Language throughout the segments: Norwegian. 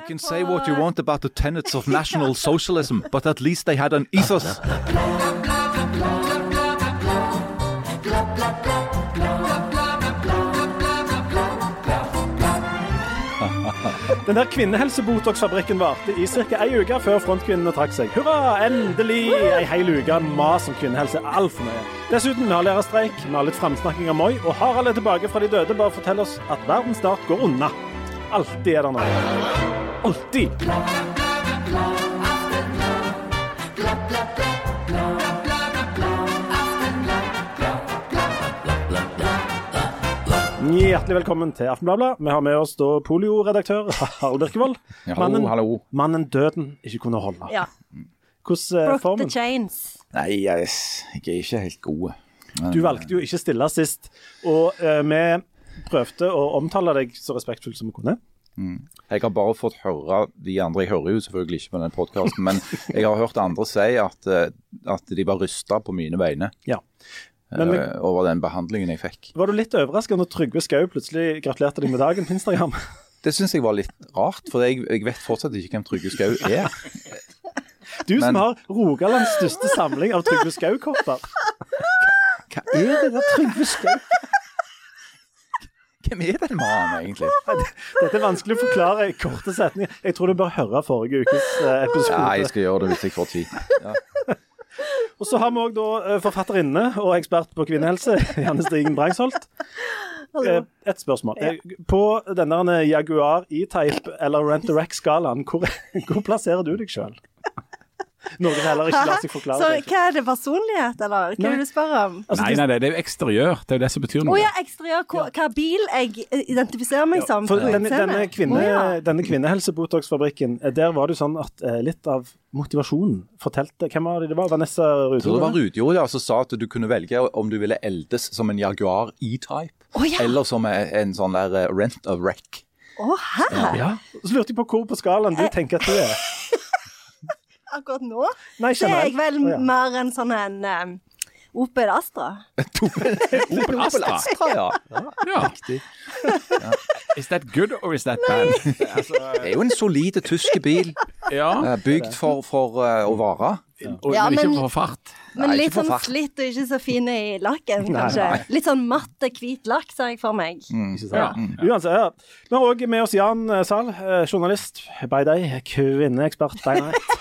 You can say what you want about the tenets of National Socialism, but at least they had an ethos. Den der kvinnehelsebotox-fabrikken varte i ca. ei uke før frontkvinnene trakk seg. Hurra, endelig! Ei hel uke mas om kvinnehelse er altfor mye. Dessuten, vi har lærerstreik, vi har litt framsnakking av Moi, og Harald er tilbake fra de døde. Bare fortell oss at verdens start går unna. Alltid er det noe. Alltid. Hjertelig velkommen til Aftenbladet. Vi har med oss da polioredaktør Harald Birkevold. Mannen, hallo. mannen døden ikke kunne holde. Ja. Hvordan er Broke the chains. Nei, jeg, jeg er ikke helt god. Du valgte jo ikke stille sist, og uh, vi prøvde å omtale deg så respektfullt som vi kunne. Jeg har bare fått høre de andre, jeg hører jo selvfølgelig ikke på den podkasten, men jeg har hørt andre si at, eh, at de var rysta på mine vegne Ja. Men uh, over den behandlingen jeg fikk. var du litt overraska når Trygve Skau plutselig gratulerte deg med dagen på Instagram? Det syns jeg var litt rart, for jeg, jeg vet fortsatt ikke hvem Trygve Skau er. Du som Men- har Rogalands største samling av Trygve Skau-kopper. Hva er det der Trygve Skau? Hvem er den mannen, egentlig? Dette er vanskelig å forklare i korte setninger. Jeg tror du bør høre forrige ukes eh, episode. Ja, jeg skal gjøre det hvis jeg får tid. Ja. Og så har vi òg forfatterinne og ekspert på kvinnehelse, Janne Stigen Brangsholt. Eh, Et spørsmål. Eh, På denne Jaguar E-Type eller Rent-A-Rack-skalaen, hvor, hvor plasserer du deg sjøl? Noe som heller ikke lar seg forklare. Så hva er det, personlighet, eller? Hva Nei. vil du spørre om? Altså, Nei, nei, det er jo eksteriør. Det er jo det som betyr Å noe. ja, eksteriør. Hva, hva bil jeg identifiserer meg som? For denne, denne, kvinne, oh, ja. denne kvinnehelsebotox-fabrikken, eh, der var det jo sånn at eh, litt av motivasjonen fortalte Hvem var det det var? Vanessa tror det var Rudjord? Rudjord ja, som sa at du kunne velge om du ville eldes som en Jaguar E-Type, oh, ja. eller som en, sånn der eh, rent a wreck. Å, hæ? Ja. Så lurte jeg på hvor på skalaen du tenker at du er. Akkurat nå? Nei, det er jeg vel oh, ja. mer enn sånn en um, Opel Astra. Opel Astra. ja. ja. Ja. Is that good or is that bad? altså, Det er jo en solid tysk bil, ja, eh, bygd for, for uh, å vare. og, Ja, men ikke for fart. Men Nei, litt sånn slitt og ikke så fin i lakken, kanskje. nei. Litt sånn matte, hvit lakk, ser jeg for meg. Mm, ja. Mm, Ja. Uansett, ja. Vi har òg med oss Jan Zahl, eh, journalist by day, kvinneekspert by night.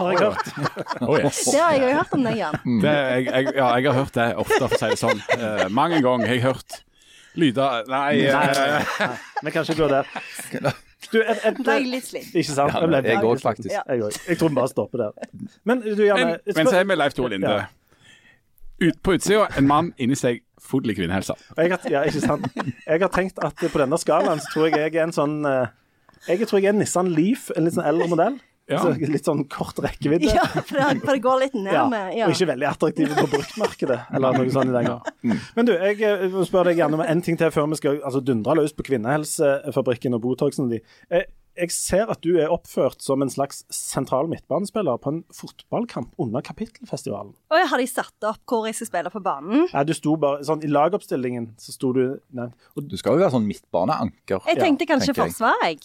Har jeg hørt. Oh, yes. Det har jeg òg hørt om deg, Jan. det, jeg, jeg, ja, jeg har hørt det ofte, for å si det sånn. Uh, mange ganger har jeg hørt lyder Nei, Nei, nei, eh, nei, vi kan ikke gå der. Du, et, et, et, litt slitt. ikke sant? Ja, jeg òg, faktisk. Ja. Jeg, jeg tror vi bare stopper der. Men du, Janne men, men så er vi Leif Tore Linde. Ja. Ut på utsida, en mann inni seg full i kvinnehelse. Jeg, har, ja, ikke sant? jeg har tenkt at på denne skalaen så tror jeg jeg er en sånn eh, Jeg tror jeg er en Nissan Leaf, en litt sånn eldre modell. Ja. Så litt sånn kort rekkevidde. Ja, for det, for det går litt ned Ja, med ja. Og ikke veldig attraktive på bruktmarkedet, eller noe sånt i den gang. Men du, jeg eh, må spørre deg gjerne om en ting til før vi skal altså, dundre løs på kvinnehelsefabrikken og Botoxen din. Eh, Jeg ser at du er oppført som en slags sentral midtbanespiller på en fotballkamp under Kapittelfestivalen. Oi, har de satt opp hvor jeg skal spille på banen? Ja, du sto bare, sånn, I lagoppstillingen så sto du nevnt. Du skal jo være sånn midtbaneanker. Jeg tenkte kanskje tenker jeg. forsvar, jeg.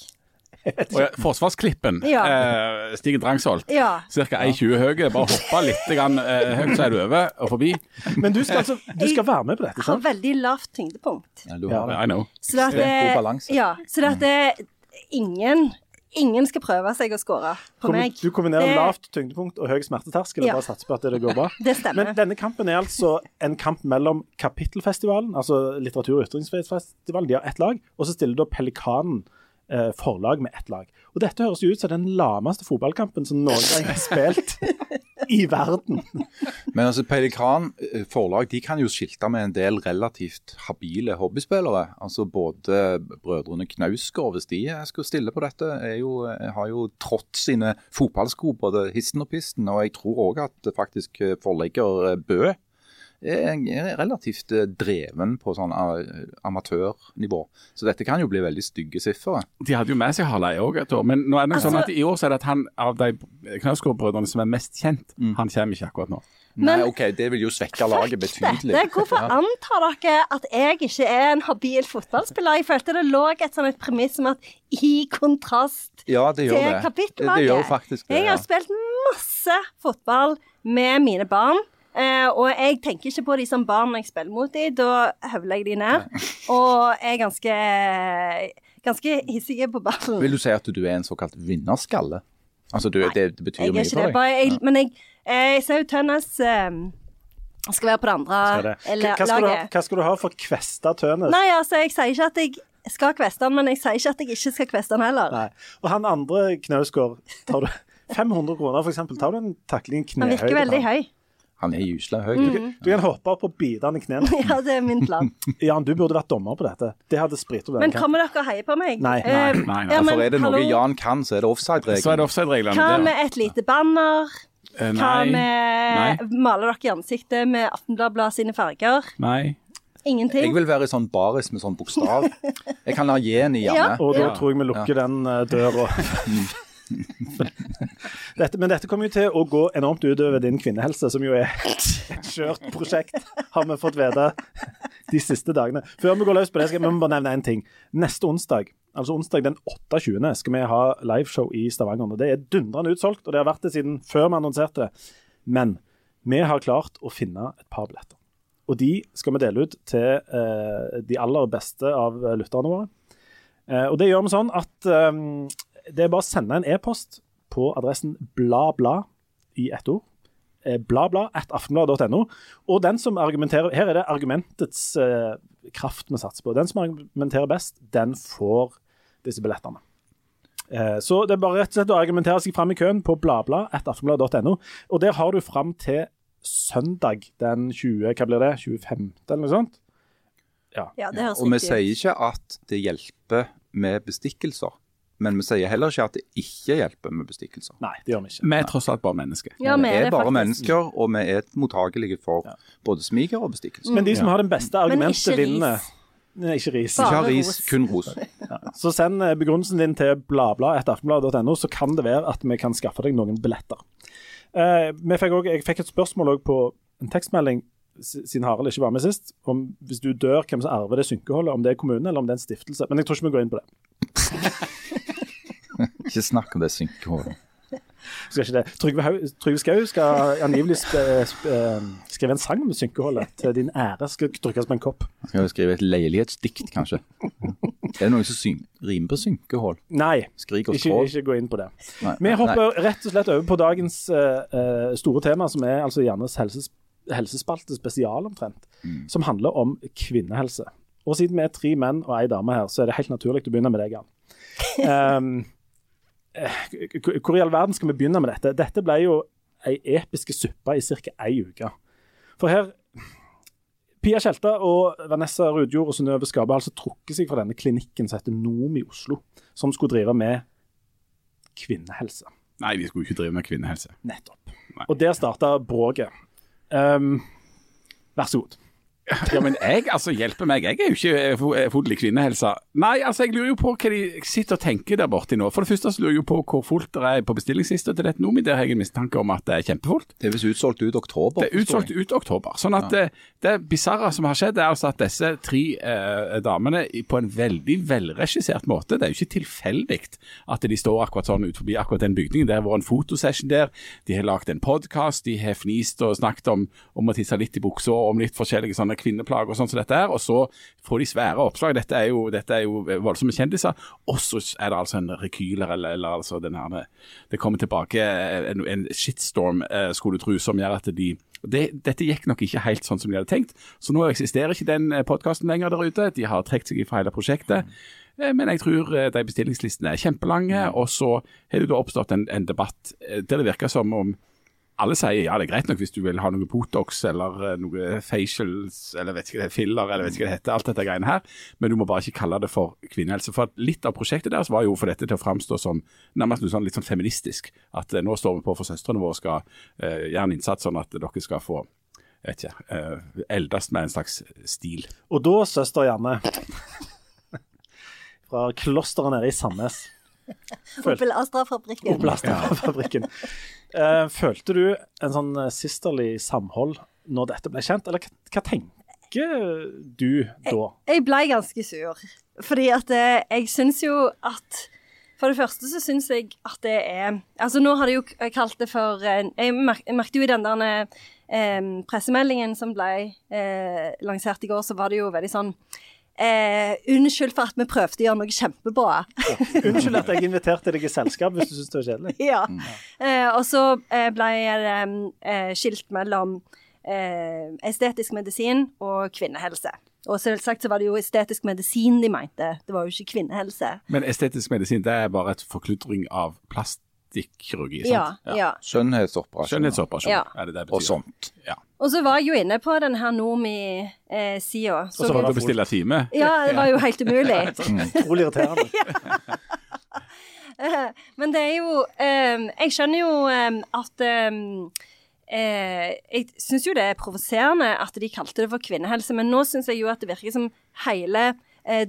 Og ja, Forsvarsklippen. Ja. Eh, Stig Drangsholt. Ja. Ca. 1,20 høy. Bare hoppa litt grann, eh, høyt, så er du over og forbi. Men du skal, altså, du skal være med på dette, Jeg har veldig lavt tyngdepunkt. Ja, du har det. I know. Så det er god balanse. ja, så det at ingen Ingen skal prøve seg å score på meg. Du kombinerer Det- lavt tyngdepunkt og høy smerteterskel og Ja. bare satser på at det går bra. Det stemmer. Men denne kampen er altså en kamp mellom Kapittelfestivalen, altså litteratur- og ytringsfrihetsfestivalen, de har ett lag, og så stiller da Pelikanen eh, forlag med ett lag. Og dette høres jo ut som den lameste fotballkampen som noen gang er spilt i verden. Men altså, Pelikan eh, forlag de kan jo skilte med en del relativt habile hobbyspillere. Altså Både brødrene Knausgård, hvis de eh, skulle stille på dette, jo, eh, har jo trådt sine fotballsko både histen og pisten. Og jeg tror òg at faktisk forlegger Bø er relativt eh, dreven på sånn amatørnivå. Så dette kan jo bli veldig stygge sifre. De hadde jo med seg Harleie òg et år, men nå er det altså, sånn Altså- at i år så er det at han av de Knausgård-brødrene som er mest kjent, han kommer ikke akkurat nå. Nei, Men- OK, det vil jo svekke laget betydelig. Dette, hvorfor antar dere at jeg ikke er en habil fotballspiller? Jeg følte det lå et sånt et premiss om at i kontrast Ja, det gjør til det. Det gjør faktisk det. Jeg har ja. spilt masse fotball med mine barn. Eh, og jeg tenker ikke på de som barn når jeg spiller mot de, Da høvler jeg de ned. Og er ganske, ganske hissige på ballen. Vil du si at du er en såkalt vinnerskalle? Altså, du, det, det betyr mye for deg? Bare, jeg, men jeg, eh, jeg ser jo Tønnes eh, skal være på det andre det. eller- Hva, skal du ha, hva skal du ha for kvesta Tønnes? Nei, altså, jeg sier ikke at jeg skal kveste han, men jeg sier ikke at jeg ikke skal kveste han heller. Nei. Og han andre Knausgård, tar du 500 kroner eksempel, tar du en takling Han virker veldig høy. Han er gyselig høy. Mm. Du kan hoppe opp og bite han i knærne. Ja, det er min plan. Jan, du burde vært dommer på dette. Det hadde spritt opp Men kommer dere og heier på meg? Nei, Eh, nei, nei, nei. ja, men For er det noe hallo, Jan kan, så er det er offside-reglene. Hva der. med et lite banner? Uh, Hva med Maler dere i ansiktet med Aftenbladet sine farger? Nei. Ingenting? Jeg vil være i sånn baris med sånn bokstav. Jeg kan ha Jen i Ja. Janne. Og da Ja. tror jeg vi lukker den uh, døra. dette, men dette kommer jo til å gå enormt utover din kvinnehelse, som jo er et skjørt prosjekt, har vi fått vite de siste dagene. Før vi går løs på det, skal vi bare nevne én ting. Neste onsdag, altså onsdag den 28., skal vi ha liveshow i Stavanger. og Det er dundrende utsolgt, og det har vært det siden før vi annonserte det. Men vi har klart å finne et par billetter. Og de skal vi dele ut til eh, de aller beste av lytterne våre. Eh, og det gjør vi sånn at eh, det er bare å sende en e-post på adressen bla bla i ett ord. Eh, bla bla at aftenblad.no. Og den som argumenterer Her er det argumentets eh, kraft vi satser på. Den som argumenterer best, den får disse billettene. Eh, så det er bare rett og slett å argumentere seg fram i køen på bladblad at aftenblad.no. Og der har du fram til søndag den 20. Hva blir det? 25. eller noe sånt? Ja, det høres Og vi sier ikke at det hjelper med bestikkelser. Men vi sier heller ikke at det ikke hjelper med bestikkelser. Nei, det gjør vi ikke. Vi er tross alt bare mennesker. Ja, vi er bare faktisk. mennesker, og vi er mottagelige for både smiger og bestikkelser. Men de som har den beste argumentet, vinner. Nei, ikke ris. Bare Ikke ha ris, kun ros. Så send eh, begrunnelsen din til bladblad.aftenblad.no, så kan det være at vi kan skaffe deg noen billetter. Uh, vi fikk også, jeg fikk et spørsmål på en tekstmelding, siden Harald ikke var med sist, om hvis du dør, hvem som arver det synkeholdet, om det er kommunen eller om det er en stiftelse. Men jeg tror ikke vi går inn på det. Ikke snakk om det synkeholdet. Skal ikke det. Trygve, Trygve Skau skal angivelig eh, skrive en sang om synkeholdet til din ære. Skal trykkes på en kopp. Skal vi skrive et leilighetsdikt, kanskje? Er det noen som rimer på synkehull? Nei, Skrik og ikke, ikke gå inn på det. Nei, Vi nei. hopper rett og slett over på dagens eh, store tema, som er altså Jannes helses, helsespalte spesial omtrent, Mm. som handler om kvinnehelse. Og siden vi er tre menn og ei dame her, så er det helt naturlig å begynne med deg, Jan. Um, hvor i all verden skal vi begynne med dette? Dette ble jo ei episke suppe i ca. ei uke. For her Pia Tjelta og Vanessa Rudjord og Synnøve Skabe har altså trukket seg fra denne klinikken som heter NOM i Oslo, som skulle drive med kvinnehelse. Nei, de skulle ikke drive med kvinnehelse. Nettopp. Nei. Og der starta bråket. Um, vær så god. Ja, men jeg, altså, hjelper meg. Jeg er jo ikke eh, fo- eh, i kvinnehelse. Nei, altså, jeg lurer jo på hva de sitter og tenker der borte nå. For det første så lurer jeg jo på hvor fullt det er på bestillingslista til dette Nomi. Der har jeg en mistanke om at det er kjempefullt. Det er visst utsolgt ut oktober. Det er utsolgt ut oktober. Sånn at det, det bisarre som har skjedd, er altså at disse tre eh, damene på en veldig velregissert måte Det er jo ikke tilfeldig at de står akkurat sånn ut forbi akkurat den bygningen. Det har vært en fotosession der. De har lagd en podkast. De har fnist og snakket om, om å tisse litt i buksa og om litt forskjellige sånne kvinneplagg og sånn som dette her. Og så får de svære oppslag. Dette er jo, dette er jo voldsomme kjendiser. Og så er det altså en rekyler, eller, eller altså den her Det kommer tilbake en, en shitstorm, eh, skulle du tro, som gjør at de det, dette gikk nok ikke helt sånn som de hadde tenkt, så nå eksisterer ikke den podkasten lenger der ute. De har trukket seg fra hele prosjektet. Eh, Men jeg tror eh, de bestillingslistene er kjempelange, og så har det da oppstått en, en debatt eh, der det virker som om alle sier ja, det er greit nok hvis du vil ha noe Botox eller eh, noe facials eller vet ikke det, filler eller vet ikke hva det heter, alt dette greiene her, men du må bare ikke kalle det for kvinnehelse. For litt av prosjektet deres var jo for dette til å framstå som nærmest sånn litt sånn feministisk. At eh, nå står vi på for søstrene våre skal eh, gjøre en innsats sånn at dere skal få vet ikke, eh, eldes med en slags stil. Og da, søster Janne, fra klosteret nede i Sandnes, Opel Astra-fabrikken. Oblastfabrikken. Eh, følte du en sånn eh, sisterlig samhold når dette ble kjent, eller hva, tenker du da? Jeg ble ganske sur. Fordi at eh, jeg syns jo at For det første så syns jeg at det er Altså nå har de jo kalt det for jeg merket jo i den der eh, pressemeldingen som ble eh, lansert i går, så var det jo veldig sånn eh, Unnskyld for at vi prøvde å gjøre noe kjempebra. Unnskyld at jeg inviterte deg i selskap hvis du syns det var kjedelig. ja. Eh, og så eh, ble jeg eh, skilt mellom eh, estetisk medisin og kvinnehelse. Og selvsagt så var det jo estetisk medisin de mente, det var jo ikke kvinnehelse. Men estetisk medisin det er bare et forkludring av plastikkirurgi, Ja, sant? ja. Skjønnhetsoperasjon Skjønnhetsoperasjon, Ja. er det det betyr? og sånt. Ja. Og så var jeg jo inne på den her Nomi-sida. Og så var det å bestille time. ja, det var jo helt umulig. Utrolig irriterende. Eh, Men det er jo eh, Jeg skjønner jo eh, at eh, eh, Jeg syns jo det er provoserende at de kalte det for kvinnehelse, men nå syns jeg jo at det virker som hele eh,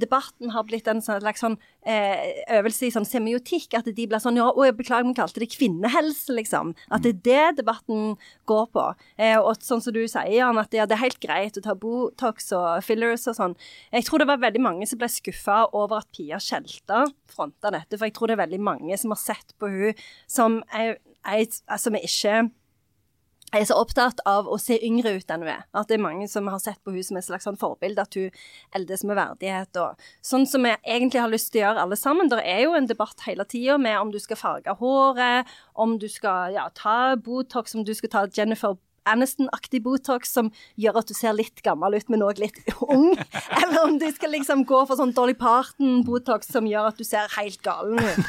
debatten har blitt en sånn- slags sånn eh, øvelse i sånn semiotikk. At de blir sånn Ja, å, jeg beklager, vi kalte det kvinnehelse, liksom. At det er det debatten går på. Eh, og sånn som du sier, Jan, at ja, det er helt greit å ta Botox og fillers og sånn. Jeg tror det var veldig mange som ble skuffa over at Pia Skjelta fronta dette, for jeg tror det er veldig mange som har sett på hun som er, er, som er ikke er så opptatt av å se yngre ut enn hun er. At det er mange som har sett på hun som et slags sånn forbilde, at hun eldes med verdighet og sånn som vi egentlig har lyst til å gjøre alle sammen. Det er jo en debatt hele tida med om du skal farge håret, om du skal ja, ta Botox, om du skal ta Jennifer Aniston-aktig Botox som gjør at du ser litt gammel ut, men òg litt ung. Eller om du skal liksom gå for sånn Dolly Parton-Botox som gjør at du ser helt galen ut.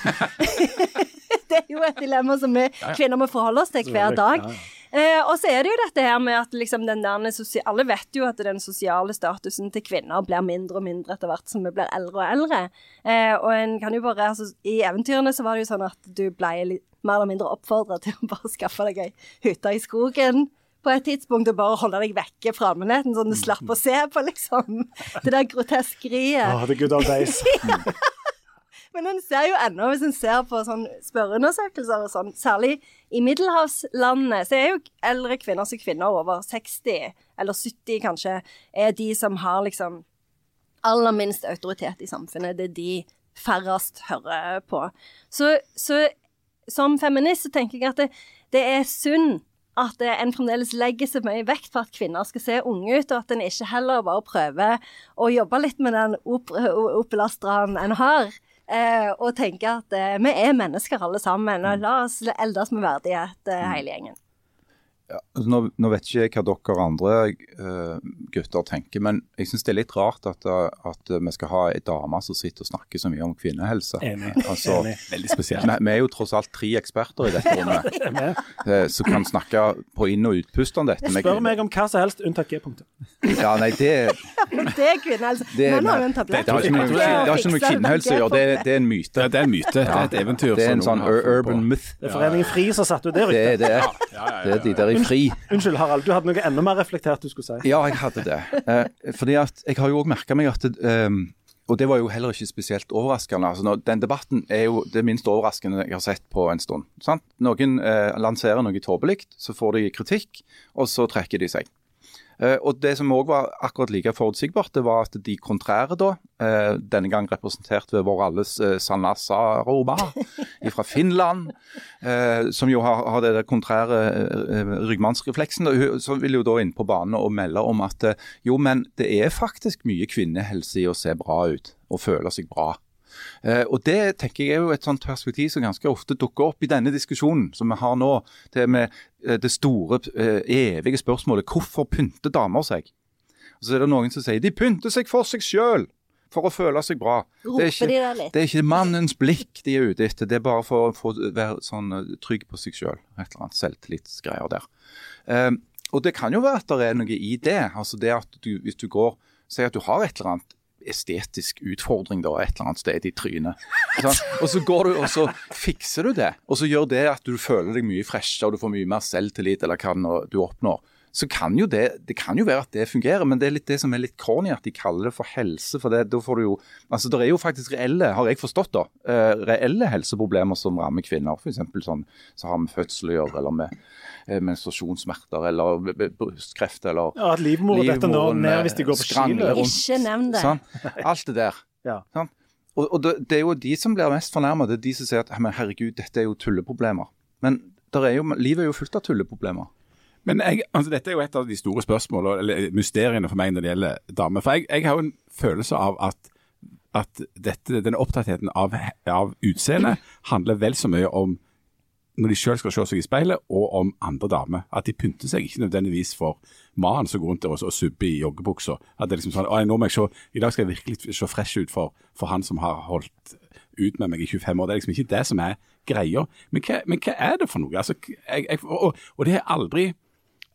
det er jo et dilemma som vi kvinner må forholde oss til hver dag. Eh, og så er det jo dette her med at liksom den der Alle vet jo at den sosiale statusen til kvinner blir mindre og mindre etter hvert som vi blir eldre og eldre. Eh, og en kan jo bare altså, I eventyrene så var det jo sånn at du ble mer eller mindre oppfordra til å bare skaffe deg ei hytte i skogen på et tidspunkt og bare holde deg vekke fra allmennheten, sånn du slapp å se på, liksom. Det der groteskeriet. Oh, the good old days. Men en ser jo ennå, hvis en ser på sånn spørreundersøkelser og sånn, særlig i middelhavslandene, så er jo eldre kvinner som kvinner over 60, eller 70 kanskje, er de som har liksom aller minst autoritet i samfunnet. Det er de færrest hører på. Så, så som feminist så tenker jeg at det, det er synd at en fremdeles legger så mye vekt på at kvinner skal se unge ut, og at en ikke heller bare prøver å jobbe litt med den opplasteren en har. Eh, og tenke at eh, vi er mennesker alle sammen, og la oss eldes med verdighet, eh, hele gjengen. Ja, altså nå, nå vet ikke jeg hva dere andre uh, gutter tenker, men jeg syns det er litt rart at, eh, at vi skal ha ei dame som sitter og snakker så mye om kvinnehelse. Enig. Altså, Enig. Veldig spesielt. Vi, vi er jo tross alt tre eksperter i dette rommet eh, som kan snakke på inn- og utpust om dette. med Spør meg om hva som helst unntatt G-punktet. Ja, nei, det, Det er kvinnehelse. det, Men nå har det, tablett. det har ikke noe, det har ikke noe med kvinnehelse å gjøre, det, det er en myte. Det, det er en myte. Det er et eventyr. Det er en sånn urban myth. Det er Foreningen FRI som satte ut det Det, ryktet. det, er, det er de der i fri. Unnskyld, Harald. Du hadde noe enda mer reflektert du skulle si. Ja, jeg hadde det. Eh, fordi at jeg har jo òg merka meg at ehm, Og det var jo heller ikke spesielt overraskende. altså Den debatten er jo det minst overraskende jeg har sett på en stund. sant? Noen eh, lanserer noe tåpelig, så får de kritikk, og så trekker de seg. Eh, og Det som òg var akkurat like forutsigbart, det var at de kontrære, da, eh, denne gang representert ved vår alles eh, Sanna Saroma fra Finland, som jo har, det der kontrære ryggmannsrefleksen, så vil jo da inn på banen og melde om at jo, men det er faktisk mye kvinnehelse i å se bra ut og føle seg bra. Eh, og Det tenker jeg er jo et sånt perspektiv som ganske ofte dukker opp i denne diskusjonen som vi har nå. Det med eh, det store, eh, evige spørsmålet hvorfor pynter damer seg? Og Så er det noen som sier de pynter seg for seg sjøl, for å føle seg bra. Det er ikke, det er ikke mannens blikk de er ute etter, det er bare for å få være sånn trygg på seg sjøl. Et eller annet selvtillitsgreier der. Um, og det kan jo være at det er noe i det. altså det at du, Hvis du går sier at du har et eller annet estetisk utfordring da, et eller annet sted i trynet. Sant? Og så går du og så fikser du det. Og så gjør det at du føler deg mye freshere og du får mye mer selvtillit, eller hva du oppnår. Så kan jo det, det kan jo være at det fungerer, men det er litt det som er litt corny, at de kaller det for helse. for det, da får du jo, altså Det er jo faktisk reelle, har jeg forstått, da, eh, reelle helseproblemer som rammer kvinner. F.eks. sånn så har vi fødsel å gjøre, eller med eh, menstruasjonssmerter, eller brystkreft, eller Ja, at livmora detter nå ned hvis de går på skiløp. Ikke nevn det. Sånn. Alt det der. Ja. Sånn. Og, og det, det er jo de som blir mest fornærmet. Det er de som sier at herregud, dette er jo tulleproblemer. Men der er jo, livet er jo fullt av tulleproblemer. Men jeg, altså dette er jo et av de store spørsmålene, eller mysteriene for meg når det gjelder damer. For jeg, jeg har jo en følelse av at, at dette, denne opptattheten av, av utseende handler vel så mye om når de selv skal se seg i speilet, og om andre damer. At de pynter seg ikke nødvendigvis for mannen som går rundt der og, og subber i joggebuksa. At det er liksom sånn, «Å, nå må jeg se, I dag skal jeg virkelig se fresh ut for, for han som har holdt ut med meg i 25 år. Det er liksom ikke det som er greia. Men hva, men hva er det for noe? Altså, jeg, jeg, og, og det er aldri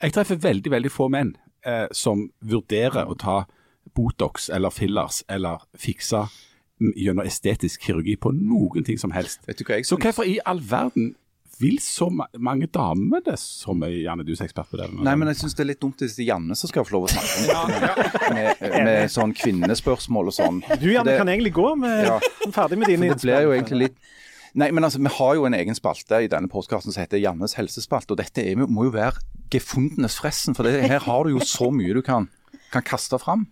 Jeg treffer veldig, veldig få menn eh, som vurderer å ta Botox eller fillers eller fikse gjennom estetisk kirurgi på noen ting som helst. Vet du hva jeg Så hvorfor i all verden vil så ma mange damer det som er Janne, du er ekspert på det? Nei, men jeg syns det er litt dumt hvis det er Janne som skal få lov å snakke om dette. Med, med sånn kvinnespørsmål og sånn. Du Janne, Det- kan egentlig gå. Vi Ja. er ferdig med dine innspill. det blir jo egentlig litt Nei, men altså, Vi har jo en egen spalte i denne postkassen som heter Jannes helsespalte. og Dette er, må jo være gefundenes fressen, for det, her har du jo så mye du kan, kan kaste fram.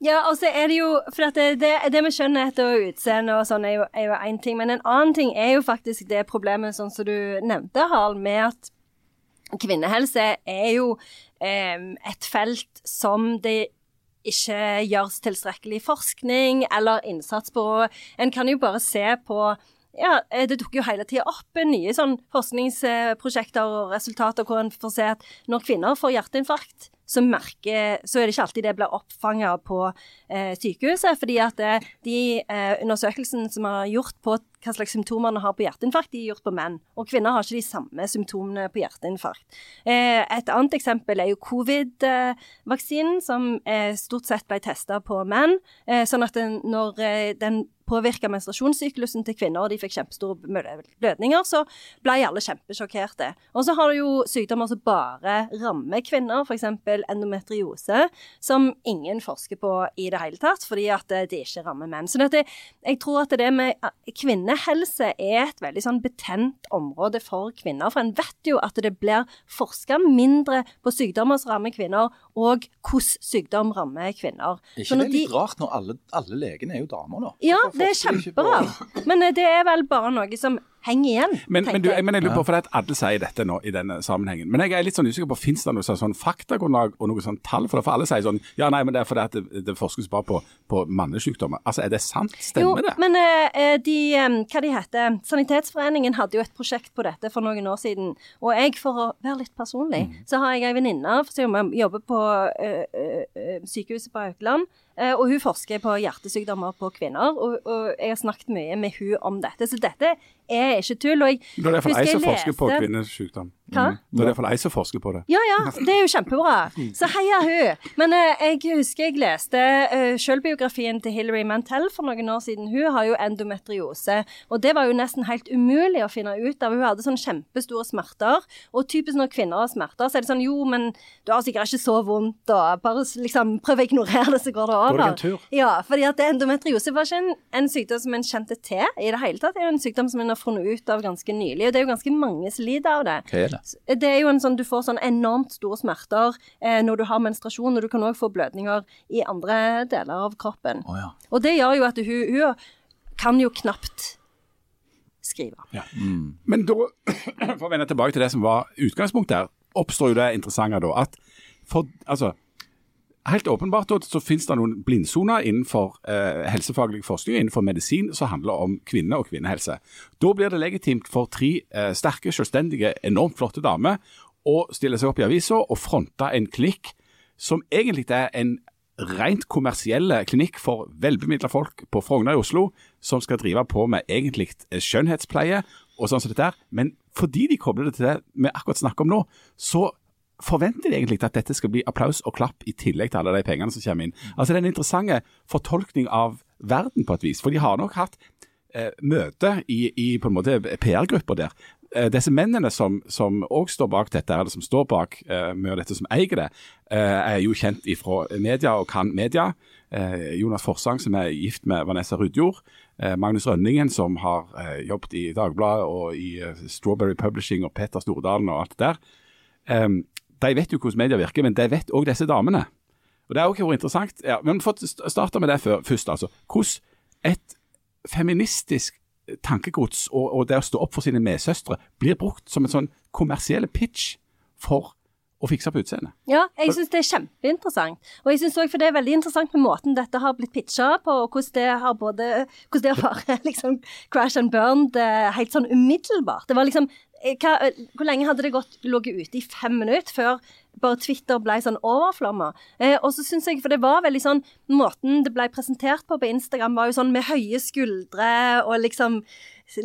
Ja, og så er det jo For det, det, det med skjønnhet og utseende og sånn er jo én ting, men en annen ting er jo faktisk det problemet, sånn som du nevnte, Harald, med at kvinnehelse er jo eh, et felt som det ikke gjøres tilstrekkelig forskning eller innsats på. En kan jo bare se på ja, eh, Det dukker jo hele tida opp nye sånn forskningsprosjekter og resultater hvor en får se at når kvinner får hjerteinfarkt, så, merker, så er det ikke alltid det blir oppfanga på eh, sykehuset. fordi at eh, de eh, undersøkelsene som er gjort på hva slags symptomer man har på hjerteinfarkt, de er gjort på menn. Og kvinner har ikke de samme symptomene på hjerteinfarkt. Eh, et annet eksempel er jo covid-vaksinen, som eh, stort sett ble testa på menn. Eh, sånn at den, når eh, den påvirka menstruasjonssyklusen til kvinner, og de fikk kjempestore blø- blødninger, så ble alle kjempesjokkerte. Og så har du jo sykdommer som bare rammer kvinner, f.eks. endometriose, som ingen forsker på i det hele tatt, fordi at de det ikke rammer menn. Så dette, jeg tror at det med eh, kvinnehelse er et veldig sånn betent område for kvinner. For en vet jo at det blir forska mindre på sykdommer som rammer kvinner, og hvordan sykdom rammer kvinner. Er ikke det de- litt rart når alle, alle legene er jo damer, da? ja, det er kjemperart. Men eh, det er vel bare noe som henger igjen. Men, men, du, jeg. men jeg lurer på, for det at alle sier dette nå i denne sammenhengen. Men jeg er litt sånn usikker på, finnes det noe sånn, sånn faktagrunnlag og noe sånn tall for det? For alle sier sånn, ja nei, men det er fordi at det, det forskes bare på, på mannesykdommer. Altså, er det sant? Stemmer jo, det? men uh, de, eh, hva de heter, Sanitetsforeningen hadde jo et prosjekt på dette for noen år siden. Og jeg, for å være litt personlig, Mm. så har jeg ei venninne som jobber på uh, eh, sykehuset på Haukeland. eh, og hun forsker på hjertesykdommer på kvinner. Og, og jeg har snakket mye med hun om dette. Så dette er ikke tull. Og jeg Det er derfor jeg, som forsker på kvinnesykdom. Hva? Mm. Det er iallfall ei som forsker på det. Ja, ja, det er jo kjempebra. Så heia hun. Men eh, jeg husker jeg leste uh, selvbiografien til Hilary Mantel for noen år siden. Hun har jo endometriose, og det var jo nesten helt umulig å finne ut av. Hun hadde sånn kjempestore smerter, og typisk når kvinner har smerter, så er det sånn jo, men du har sikkert ikke så vondt, og Bare liksom prøv å ignorere det, så går det over. Går det en tur. Ja, fordi at endometriose var ikke en, en sykdom som en kjente til i det hele tatt. Det er jo en sykdom som en har funnet ut av ganske nylig, og det er jo ganske mange som lider av det. Hva er det? Det er jo en sånn, Du får sånn enormt store smerter eh, når du har menstruasjon, og du kan òg få blødninger i andre deler av kroppen. Oh, ja. Og det gjør jo at hun, hun kan jo knapt skrive. Men da, for å vende tilbake til det som var utgangspunktet her, oppstår jo det interessante da at for, altså, Helt åpenbart så finnes det noen blindsoner innenfor eh, helsefaglig forskning innenfor medisin som handler om kvinner og kvinnehelse. Da blir det legitimt for tre eh, sterke, selvstendige, enormt flotte damer å stille seg opp i avisa og fronte en klinikk som egentlig er en rent kommersielle klinikk for velbemidla folk på Frogner i Oslo, som skal drive på med egentlig eh, skjønnhetspleie og sånn som dette her. Men fordi de kobler det til det vi akkurat snakker om nå, så forventer de egentlig at dette skal bli applaus og klapp i tillegg til alle de pengene som kommer inn. Altså Det er en interessant fortolkning av verden på et vis. For de har nok hatt eh, møte i, i på en måte PR-grupper der. Eh, disse mennene som, også står bak dette, eller som står bak eh, mye av dette, som eier det, eh, er jo kjent fra media og kan media. Eh, Jonas Forsang, som er gift med Vanessa Rudjord. Eh, Magnus Rønningen, som har eh, jobbet i Dagbladet og i eh, Strawberry Publishing og Peter Stordalen og alt det der. Eh, de vet jo hvordan media virker, men de vet òg disse damene. Og Det er også interessant. Ja, men å starte med det før, først, altså. Hvordan et feministisk tankegods og, og, det å stå opp for sine medsøstre blir brukt som en sånn kommersiell pitch for å fikse på utseendet. Ja, jeg syns det er kjempeinteressant. Og jeg syns òg for det er veldig interessant med måten dette har blitt pitcha på, og hvordan det har både Hvordan det har liksom crash and burned helt sånn umiddelbart. Det var liksom hva, Hvor lenge hadde det gått ligget ute? I fem minutter før bare Twitter ble sånn overflomma. Eh, og så syns jeg, for det var veldig sånn Måten det ble presentert på på Instagram, var jo sånn med høye skuldre og liksom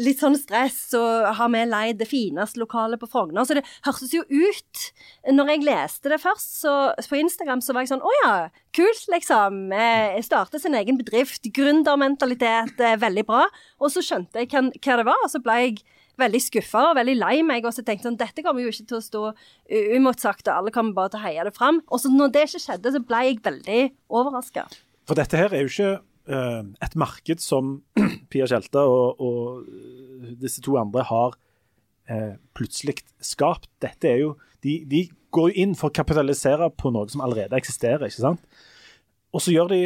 litt sånn stress, og har vi leid det fineste lokalet på Frogner? Så det hørtes jo ut Når jeg leste det først så, på Instagram, så var jeg sånn Å ja, kult, liksom. Eh, starte sin egen bedrift. Gründermentalitet, eh, veldig bra. Og så skjønte jeg hva, hva det var, og så ble jeg veldig skuffa og veldig lei meg. Og så tenkte sånn, dette kommer jo ikke til å stå uimotsagt, og alle kommer bare til å heie det fram. Og så når det ikke skjedde, så ble jeg veldig overraska. For dette her er jo ikke uh, et marked som Pia Tjelta og, og, eh, disse to andre har uh, plutselig skapt. Dette er jo de, de går jo inn for å kapitalisere på noe som allerede eksisterer, ikke sant? Og så gjør de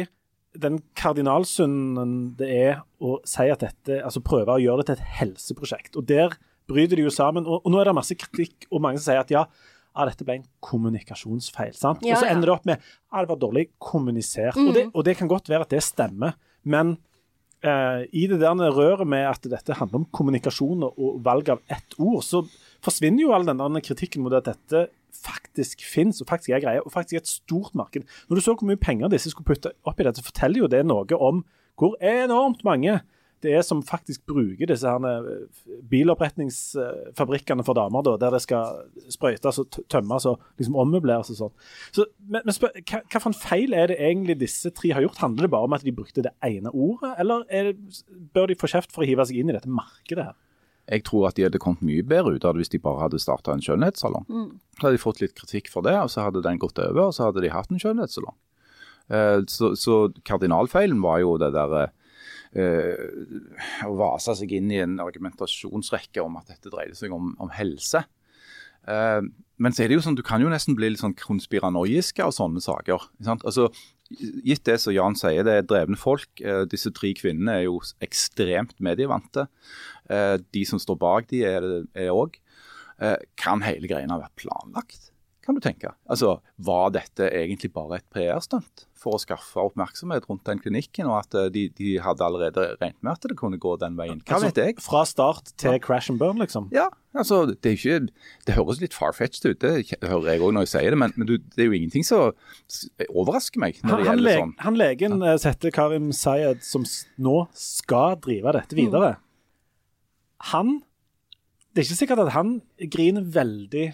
den kardinalsynden det er å si at dette, altså prøve å gjøre det til et helseprosjekt. Og Der bryter de jo sammen. Og, og nå er det masse kritikk, og mange som sier at ja, ah, dette ble en kommunikasjonsfeil. sant? Ja, og så ender det opp med at det var dårlig kommunisert. Mm. Og, det, og, det, kan godt være at det stemmer, men eh, i det der røret med at dette handler om kommunikasjon og valg av ett ord, så forsvinner jo all den kritikken mot at dette faktisk finnes og faktisk er greie, og faktisk er et stort marked. Når du så hvor mye penger disse skulle putte opp i dette, så forteller jo det noe om hvor enormt mange det er som faktisk bruker disse her eh, biloppretningsfabrikkene for damer, da, der det skal sprøytes og tømmes og liksom ommøbleres og sånn. Så, men, men hva, hva for en feil er det egentlig disse tre har gjort? Handler det bare om at de brukte det ene ordet, eller det, bør de få kjeft for å hive seg inn i dette markedet her? Jeg tror at de hadde kommet mye bedre ut av det hvis de bare hadde starta en skjønnhetssalong. Mm. Så hadde de fått litt kritikk for det, og så hadde den gått over, og så hadde de hatt en skjønnhetssalong. Eh, så, så, kardinalfeilen var jo det der eh, å vase seg inn i en argumentasjonsrekke om at dette dreide seg om, om helse. Eh, men så er det jo sånn, du kan jo nesten bli litt sånn konspiranoiske av sånne saker. Altså, gitt det som Jan sier, det er drevne folk. Eh, disse tre kvinnene er jo ekstremt medievante. Eh, de som står bak de er òg. Eh, kan hele greiene ha vært planlagt? kan du tenke. Altså, Var dette egentlig bare et PR-stunt for å skaffe oppmerksomhet rundt den klinikken, og at de, de, hadde allerede regnet med at det kunne gå den veien? Hva altså, vet jeg? Fra start til ja. crash and burn, liksom? Ja. altså, Det, er ikke, det høres litt far-fetched ut, det hører jeg òg når jeg sier det, men, men det er jo ingenting som overrasker meg. når det han, gjelder sånn. Han legen ja. setter Karim Sayed, som nå skal drive dette videre. Mm. Han Det er ikke sikkert at han griner veldig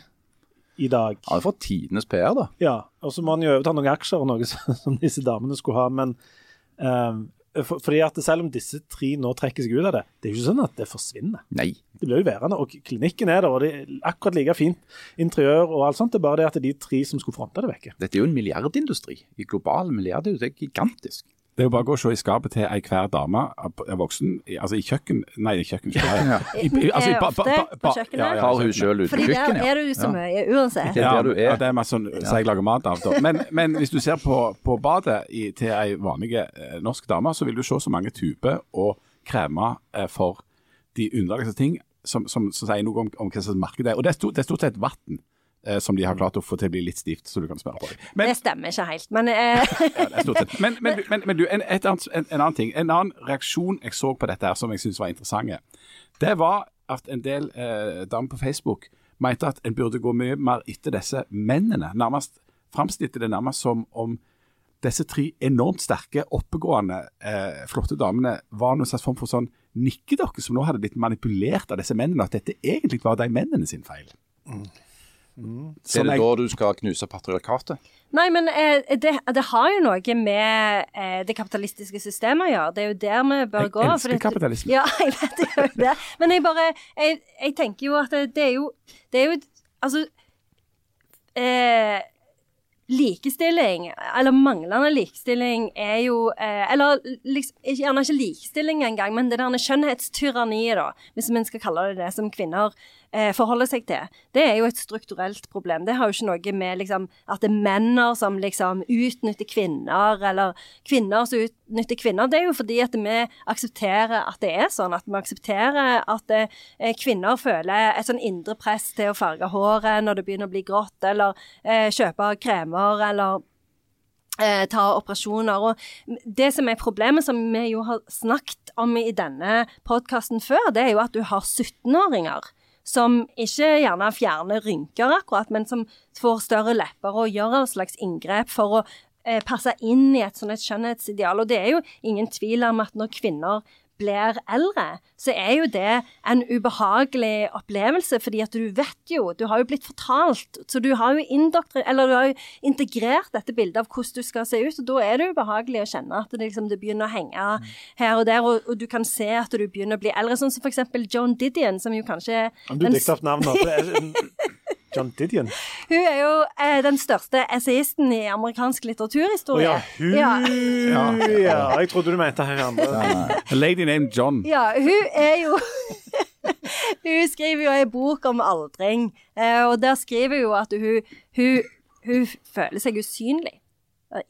i dag. Han har fått tidenes PR, da. Ja, og så må han jo overta noen aksjer og noe som disse damene skulle ha. Men um, for, fordi at selv om disse tre nå trekker seg ut av det, det er jo ikke sånn at det forsvinner. Nei. Det blir jo værende. Og klinikken er der, og det er akkurat like fint interiør og alt sånt. Det er bare det at det er de tre som skulle fronte det vekke. Dette er jo en milliardindustri. I global milliardindustri. Det er gigantisk. Det er jo bare å gå og se i skapet til ei hver dame er voksen, altså i kjøkken Nei, i kjøkken. Ja. I, i, altså, i, ba, ba, ba, på kjøkkenet. Ja, ja, har hun sjøl ute på kjøkkenet? Fordi der er du så mye, uansett. Det er. Ja, det er masse sånn som jeg lager mat av. Da. Men, men hvis du ser på, på badet i, til ei vanlig eh, norsk dame, så vil du se så mange tuber og kremer eh, for de underligste ting som, som, som, sier noe om, om hva slags marked det er. Og det er stort, det er stort sett vann eh, som de har klart å få til å bli litt stivt, så du kan smøre på dem. Men, det stemmer ikke helt, men eh. ja, men, men, men, men, du, en, annet, en, en, annen ting. En annen reaksjon jeg så på dette her som jeg syns var interessant, det var at en del eh, damer på Facebook mente at en burde gå mye mer etter disse mennene. Nærmest framstilte det nærmest som om disse tre enormt sterke, oppegående, eh, flotte damene var noen slags form for sånn nikkedokke som nå hadde blitt manipulert av disse mennene, at dette egentlig var de mennene sin feil. Mm. Så er det da du skal knuse patriarkatet? Nei, men eh, det, det har jo noe med eh, det kapitalistiske systemet å gjøre. Det er jo der vi bør Jeg gå. elsker fordi- kapitalisme. Ja, jeg vet det jo det. Men jeg bare Jeg, jeg tenker jo at det, det er jo Det er jo Altså eh, Likestilling, eller manglende likestilling, er jo eh, Eller liksom, gjerne ikke likestilling engang, men det der skjønnhetstyranniet, da, hvis vi skal kalle det det, som kvinner eh, forholder seg til, det er jo et strukturelt problem. Det har jo ikke noe med liksom, at det er menn som liksom utnytter kvinner, eller kvinner som utnytter kvinner. Det er jo fordi at vi aksepterer at det er sånn, at vi aksepterer at eh, kvinner føler et sånn indre press til å farge håret når det begynner å bli grått, eller eh, kjøpe kremer, eller eh, ta operasjoner. Og det som er problemet, som vi jo har snakket om i denne podkasten før, det er jo at du har 17-åringer. Som ikke gjerne fjerner rynker akkurat, men som får større lepper og gjør en slags inngrep for å eh, passe inn i et sånt et skjønnhetsideal. Og det er jo ingen tvil om at når kvinner blir eldre, så er jo det en ubehagelig opplevelse, fordi at du vet jo Du har jo blitt fortalt, så du har jo. Eller du har jo integrert dette bildet av hvordan du skal se ut, og da er det ubehagelig å kjenne at det, liksom, det begynner å henge her og der, og, og du kan se at du begynner å bli eldre. Sånn som eksempel Joan Didion, som jo kanskje Om du dikter opp navnet John Didion. Hun er jo eh, den største essayisten i amerikansk litteraturhistorie. Å oh, ja, hun Ja. ja. Jeg trodde du mente hun andre. A lady named John. Ja, hun er jo Hun skriver jo en bok om aldring, eh, og der skriver hun at hun, hun, hun føler seg usynlig.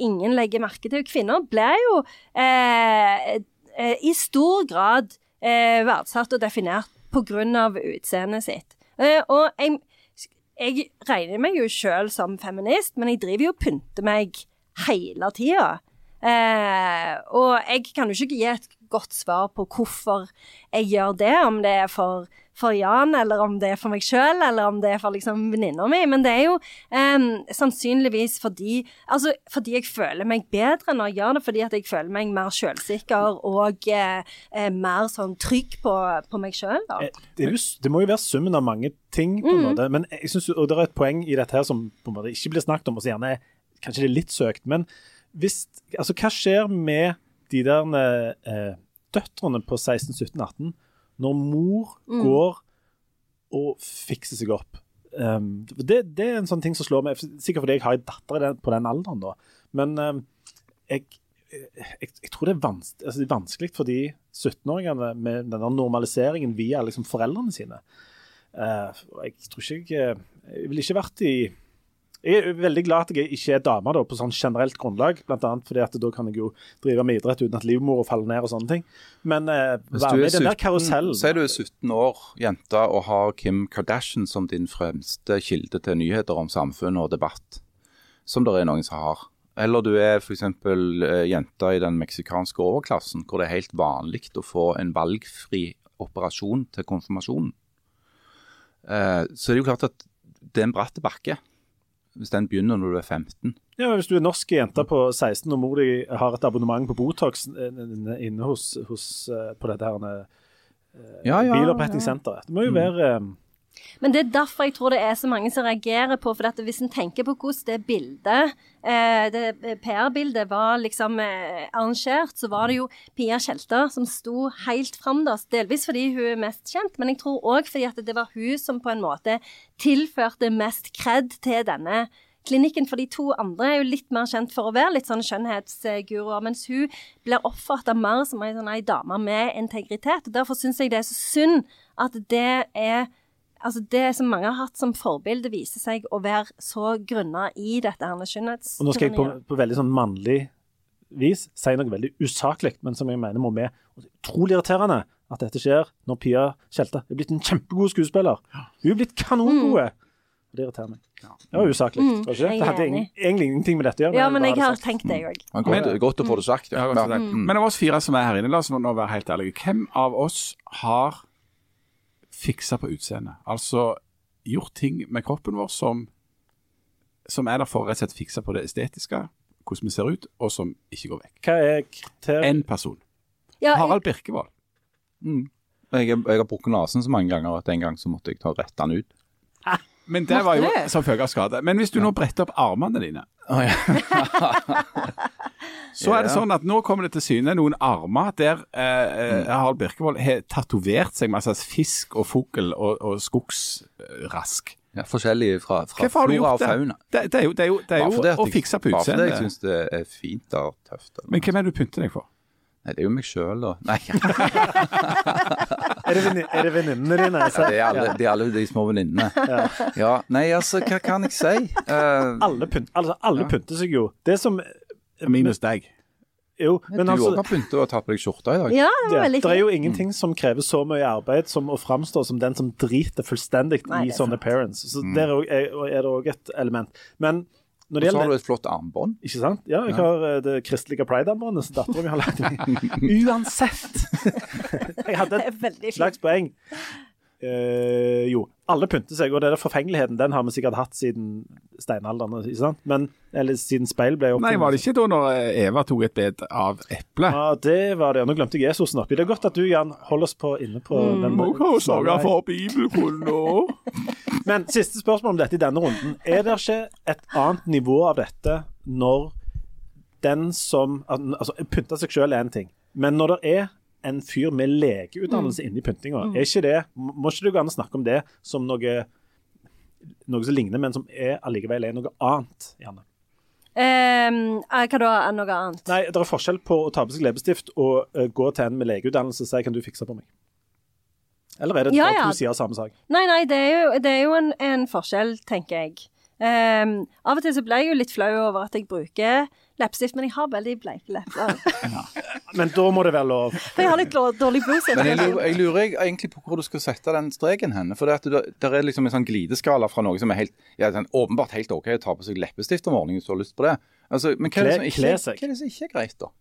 Ingen legger merke til henne. Kvinner blir jo eh, eh, i stor grad eh, verdsatt og definert pga. utseendet sitt. Eh, og jeg, jeg regner meg jo sjøl som feminist, men jeg driver jo og pynter meg hele tida. Eh, og jeg kan jo ikke gi et godt svar på hvorfor jeg gjør det, om det er for, for Jan, eller om det er for meg sjøl, eller om det er for liksom venninna mi. Men det er jo um, sannsynligvis fordi Altså fordi jeg føler meg bedre når jeg gjør det, fordi at jeg føler meg mer sjølsikker og uh, uh, mer sånn trygg på, på meg sjøl, da. Eh, Det, jo, det må jo være summen av mange ting, på en måte. Men jeg synes, og det er et poeng i dette her som på en måte ikke blir snakket om, og så gjerne er kanskje det er litt søkt. Men hvis, altså, hva skjer med de der eh, døtrene på 16, 17, 18 når mor går og fikser seg opp? Um, det, det er en sånn ting som slår meg, sikkert fordi jeg har en datter på den alderen, da. Men um, jeg, jeg, jeg tror det er, vans altså det er vanskelig for de 17-åringene med denne normaliseringen via liksom foreldrene sine. Uh, jeg tror ikke jeg Jeg ville ikke vært i Jeg er veldig glad at jeg ikke er dame da, på sånn generelt grunnlag, bl.a. fordi at da kan jeg jo drive med idrett uten at livmora faller ned og sånne ting. Men eh, være med i den der karusellen Sier du er 17 år, jente, og har Kim Kardashian som din fremste kilde til nyheter om samfunn og debatt, som det er noen som har. Eller du er f.eks. jente i den meksikanske overklassen, hvor det er helt vanlig å få en valgfri operasjon til konfirmasjonen. Så det er det jo klart at det er en bratt bakke, hvis den begynner når du er 15. Ja, Hvis du er norsk jente på 16 og mor di har et abonnement på Botox eh, inne hos, hos eh, på dette her eh, Ja, ja, bilopprettingssenteret Det må jo være eh, Men det er derfor jeg tror det er så mange som reagerer på For hvis en tenker på hvordan det bildet, eh, det PR-bildet, var liksom eh, arrangert, så var det jo Pia Tjelta som sto helt da. Delvis fordi hun er mest kjent, men jeg tror òg fordi at det var hun som på en måte tilførte mest kred til denne klinikken. For de to andre er jo litt mer kjent for å være litt sånn skjønnhetsguruer, mens hun blir oppfatta mer som ei sånn dame med integritet. og Derfor syns jeg det er så synd at det er Altså Det som mange har hatt som forbilde, viser seg å være så grunna i dette her med skjønnhets... Og nå skal jeg på, på veldig sånn mannlig vis si noe veldig usaklig, men som jeg mener må med. Og det er utrolig irriterende at dette skjer når Pia Tjelta er blitt en kjempegod skuespiller. Hun er blitt kanongode. Mm. Det irriterer meg. Det var usaklig. Mm, det jeg hadde egentlig ingenting med dette å gjøre. Ja, men jeg har sagt- tenkt det òg. Mm. godt, godt å få det sagt. Ja, Ja. deg. Men av oss fire som er her inne, la oss nå være helt ærlige. Hvem av oss har fiksa på utseendet? Altså gjort ting med kroppen vår som, som er der for å rett og slett fikse på det estetiske, hvordan vi ser ut, og som ikke går vekk. Hva er kriteriet? Én person. Ja, Harald Birkevold. Jeg, jeg har brukket nesen så mange ganger at en gang så måtte jeg ta rette den ut. Men det var jo selvfølgelig som følge av skade. Men hvis du nå bretter opp armene dine, oh, ja. så er det sånn at nå kommer det til syne noen armer der eh, eh, Harald Birkevold har tatovert seg masse fisk og fugl og, og skogsrask. ja, forskjellig fra, fra flora og det? fauna. Det, det er jo, det er jo, det er jo å fikse på Bare fordi jeg utseendet. syns det er fint og tøft. eller Men hvem er det du pynter deg for? Nei, det er jo meg sjøl, da. Nei, Er det, venninnene dine? Altså? Ja, det er alle, det er alle de små venninnene. Ja. Nei, altså, hva kan jeg si? Uh, Alle, pynt, altså, alle pynter seg jo. Det som Minus deg. Jo, men du altså har pynta og tatt på deg skjorta i dag. Ja, det var Ja, veldig det er jo ingenting som krever så mye arbeid som å framstå som den som driter fullstendig i sånne sant. parents. Så der er, også- er, er det òg et element. Men når det Og så har du et flott armbånd. Ikke sant? Ja, jeg har eh, det kristelige pride-armbåndet som dattera mi har lagt meg. Uansett. Jeg hadde et slags poeng. Eh, jo, alle pynter seg, og det der forfengeligheten den har vi sikkert hatt siden steinalderen. ikke sant? Men, eller siden speil ble oppfunnet. Nei, var det ikke da når eh, Eva tok et bed av eple? Ja, det var det. Nå glemte jeg Jesusen oppi. Det er godt at du, Jan, holder oss på inne på Mm. den Må jo sørge for bibelkunnen nå. Men siste spørsmål om dette i denne runden. Er det ikke et annet nivå av dette når den som Altså, pynte seg sjøl er én ting, men når det er en fyr med legeutdannelse inni pyntinga, er ikke det Må ikke det gå an å snakke om det som noe noe som ligner, men som er allikevel er noe annet? Janne? Eh, hva da? er Noe annet? Nei, det er forskjell på å ta på seg leppestift og uh, gå til en med legeutdannelse og si 'kan du fikse på meg'? Eller er det Ja, ja. to sider av samme sak? Nei, nei, det er jo, det er jo en, en forskjell, tenker jeg. Um, av og til så blir jeg jo litt flau over at jeg bruker leppestift, men jeg har veldig bleike lepper. Men da må det være lov. For jeg har litt dårlig blues. Men jeg lurer, jeg lurer egentlig på hvor du skal sette den streken hen. For det, at det, der er liksom en sånn glideskala fra noe som er helt, ja, sånn, åpenbart helt OK å ta på seg leppestift om morgenen hvis du har lyst på det. Altså, men hva er, det som ikke, hva er det som ikke er greit, da?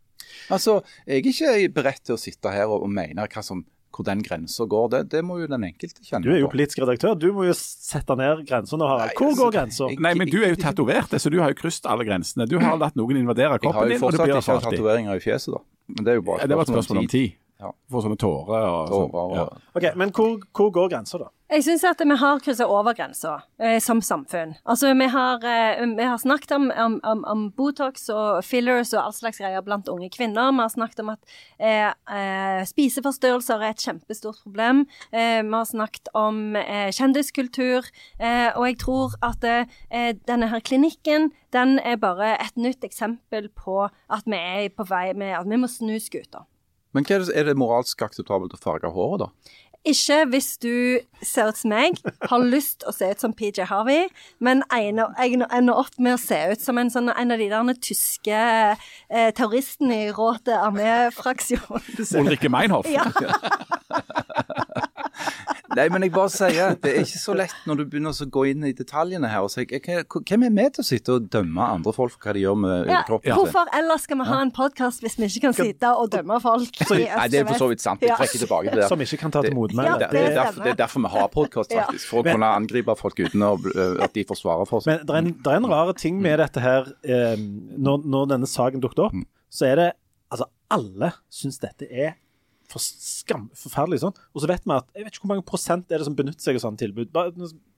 Altså, Jeg er ikke beredt til å sitte her og, og mene hva som, hvor den grensa går. Det, det må jo den enkelte kjenne Du er jo politisk redaktør. Du må jo sette ned grensene, Harald. Hvor altså, går grensa? Nei, men du er jo tatovert, så du har jo krysset alle grensene. Du har latt noen invadere kroppen din. Jeg har jo fortsatt ikke hatt tatoveringer i fjeset, da. Men det er jo bare Ja, Det var et spørsmål om tid. Ja. Får sånne tårer og sånn. Tårer Ja. Ok, Men hvor, hvor går grensa, da? Jeg syns at vi har kryssa over grensa eh, som samfunn. Altså, vi har, eh, vi har snakket om, om, om, om Botox og fillers og all slags greier blant unge kvinner. Vi har snakket om at eh, eh, spiseforstyrrelser er et kjempestort problem. Eh, vi har snakket om eh, kjendiskultur. Eh, og jeg tror at eh, denne her klinikken den er bare et nytt eksempel på at vi er på vei med at vi må snu skuta. Men hva er, det, er det moralsk akseptabelt å farge håret, da? Ikke hvis du ser ut som meg, har lyst å se ut som PJ Harvey, men jeg ender ender opp med å se ut som en, sånn, en av de der tyske eh, terroristene i Råte armé-fraksjonen. Ulrikke Meinhof. Ja. Nei, men jeg bare sier at det er ikke så lett når du begynner å gå inn i detaljene her og si hvem er vi til å sitte og dømme andre folk for hva de gjør med Ja, kroppen sin? hvorfor ellers skal vi ha en podkast hvis vi ikke kan sitte og dømme folk? i Nei, det er for så vidt sant. Jeg trekker tilbake til det. Som ikke kan ta til motmæle. Ja, Det, det, det det er derfor vi har podkast, faktisk. For å kunne angripe folk uten å, at de forsvarer for seg. Men det er en, det er en rar ting med dette her når, når denne saken dukket opp. Så er det Altså, alle syns dette er for skam, forferdelig sånn. Og så vet vi at jeg vet ikke hvor mange prosent er det som benytter seg av sånne tilbud. Bare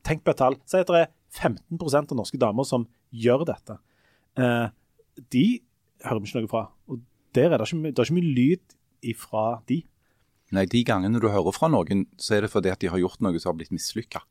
tenk på et tall. Si at det er 15% av norske damer som gjør dette. Eh, de hører vi ikke noe fra. Og der er det ikke, det er ikke mye lyd ifra de. Nei, de gangene du hører fra noen, så er det fordi at de har gjort noe som har blitt mislykka.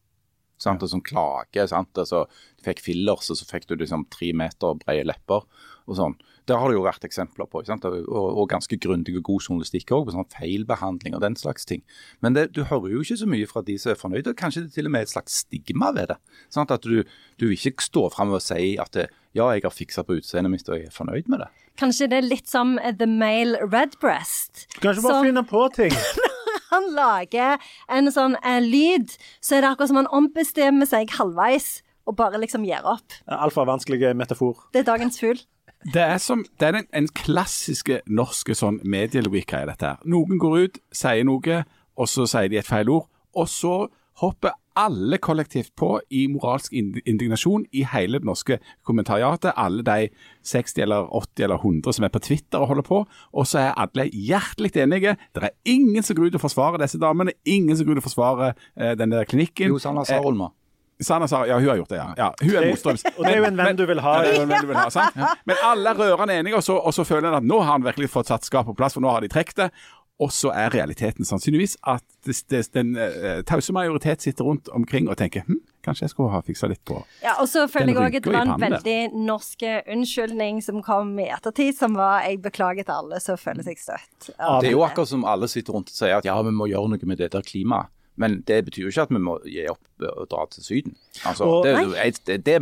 Sant? Og som klage. sant? Altså, du fikk fillers, og så fikk du liksom tre meter brede lepper. og sånn. Der har det jo vært eksempler på. ikke sant? Og, og ganske grundig og god journalistikk òg, på sånn feilbehandling og den slags ting. Men det, du hører jo ikke så mye fra de som er fornøyde. og Kanskje det er til og med et slags stigma ved det. Sant? At du, du ikke står fram og sier at det, ja, jeg har fiksa på utseendet mitt og jeg er fornøyd med det. Kanskje det er litt som The Male Redbreast. Kanskje bare Som- finne på ting. han lager en sånn eh, lyd, så er det akkurat som han ombestemmer seg halvveis og bare liksom gir opp. Altfor vanskelig metafor. Det er dagens fugl. Det er, som, det er en, en klassiske norske sånn medielogikk-greie, dette her. Noen går ut, sier noe, og så sier de et feil ord, og så hopper alle kollektivt på i moralsk indignasjon i hele det norske kommentariatet. Alle de 60 eller 80 eller 100 som er på Twitter og holder på. Og så er alle hjertelig enige. Det er ingen som går ut og forsvarer disse damene. Ingen som går ut og forsvarer eh, den der klinikken. Jo, Sanna Eh, Sarolma. Sanna sa ja, hun har gjort det, ja. ja hun er motstrøms. Og det er jo en venn du vil ha. Ja, det er jo en venn du vil ha, sant? Men alle er rørende enige, og så, og så føler en at nå har han virkelig fått satt skapet på plass, for nå har de trukket det. Og så er realiteten sannsynligvis at det, det, den uh, tause majoritet sitter rundt omkring og tenker hm, kanskje jeg skulle ha fiksa litt på Ja, og så føler jeg òg at det var en veldig norsk unnskyldning som kom i ettertid, som var 'jeg beklager til alle som føler seg støtt'. Det er jo akkurat som alle sitter rundt og sier at ja, vi må gjøre noe med det der klimaet. Men det betyr jo ikke at vi må gi opp og dra til Syden. Altså, Og- det, det, det,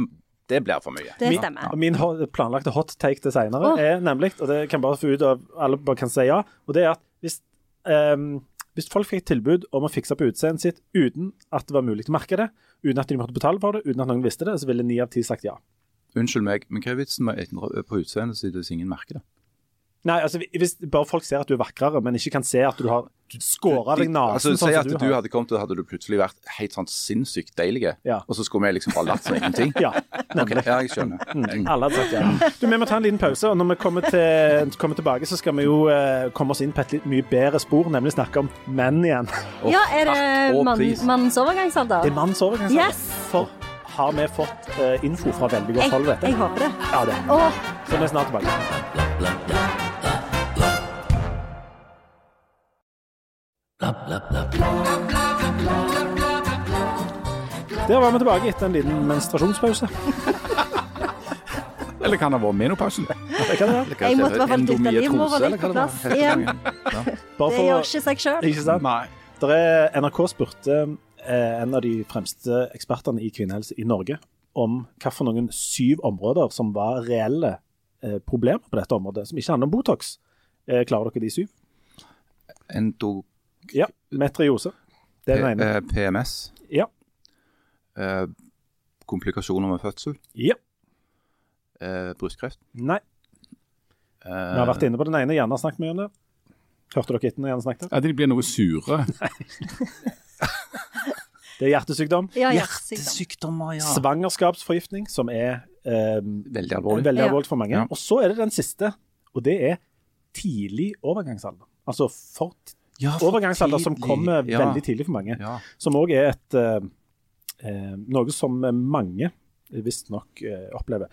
det blir for mye. Det Min- stemmer. Ja. Min planlagte hot take til seinere oh. er nemlig, og det kan bare få ut av alle bare kan si ja, og det er at hvis, um, hvis folk fikk tilbud om å fikse på utseendet sitt uten at det var mulig å merke det, uten at de måtte betale for det, uten at noen visste det, så ville ni av ti sagt ja. Unnskyld meg, men hva er vitsen med endre på utseendet sitt hvis ingen merker det? Nei, altså hvis bare folk ser at du er vakrere, men ikke kan se at du har skåra deg nesen altså, sånn Si at du du hadde kommet og hadde du plutselig vært helt sånn sinnssykt deilig, Ja. og så skulle vi liksom bare latt som ingenting? Ja, nemlig. nemlig. ja, jeg skjønner. Mm, alle hadde sagt ja. Du, Vi må ta en liten pause, og når vi kommer, til, kommer tilbake, så skal vi jo eh, komme oss inn på et litt mye bedre spor, nemlig snakke om menn igjen. Ja, er det mann, mannens overgangsalder? Det er manns overgangsalder. Yes! For har vi fått eh, info fra veldig godt Jeg, hold, vet jeg jeg. håper det. Ja, det. Åh, Så vi er snart tilbake. Der var vi tilbake etter en liten menstruasjonspause. Eller kan det ha vært menopausen? Det kan det være. jeg måtte i hvert fall dytte livmora litt på plass det igjen. Det gjør ikke seg sjøl. Ikke sant? Nei. Der er, NRK spurte en av de fremste ekspertene i kvinnehelse i Norge om noen syv områder som var reelle eh, problemer på dette området, som ikke handler om Botox. Eh, klarer dere de syv? Endo... Ja. Metriose. Det er den ene. eh, PMS. Ja. eh, komplikasjoner med fødsel. Ja. eh, brystkreft. Nei. eh, Vi har vært inne på den ene. Gjerne snakket mye om det. Hørte dere etter når Gjerne snakket? Ja, De blir noe sure. Det er hjertesykdom. Ja, hjertesykdom. Ja. Svangerskapsforgiftning, som er eh, Veldig alvorlig. veldig Ja. alvorlig for mange. Ja. Og så er det den siste, og det er tidlig overgangsalder. Altså for Ja, for overgangsalder som kommer Ja. veldig tidlig for mange. Ja. Som òg er et eh, eh, noe som mange visstnok uh, opplever.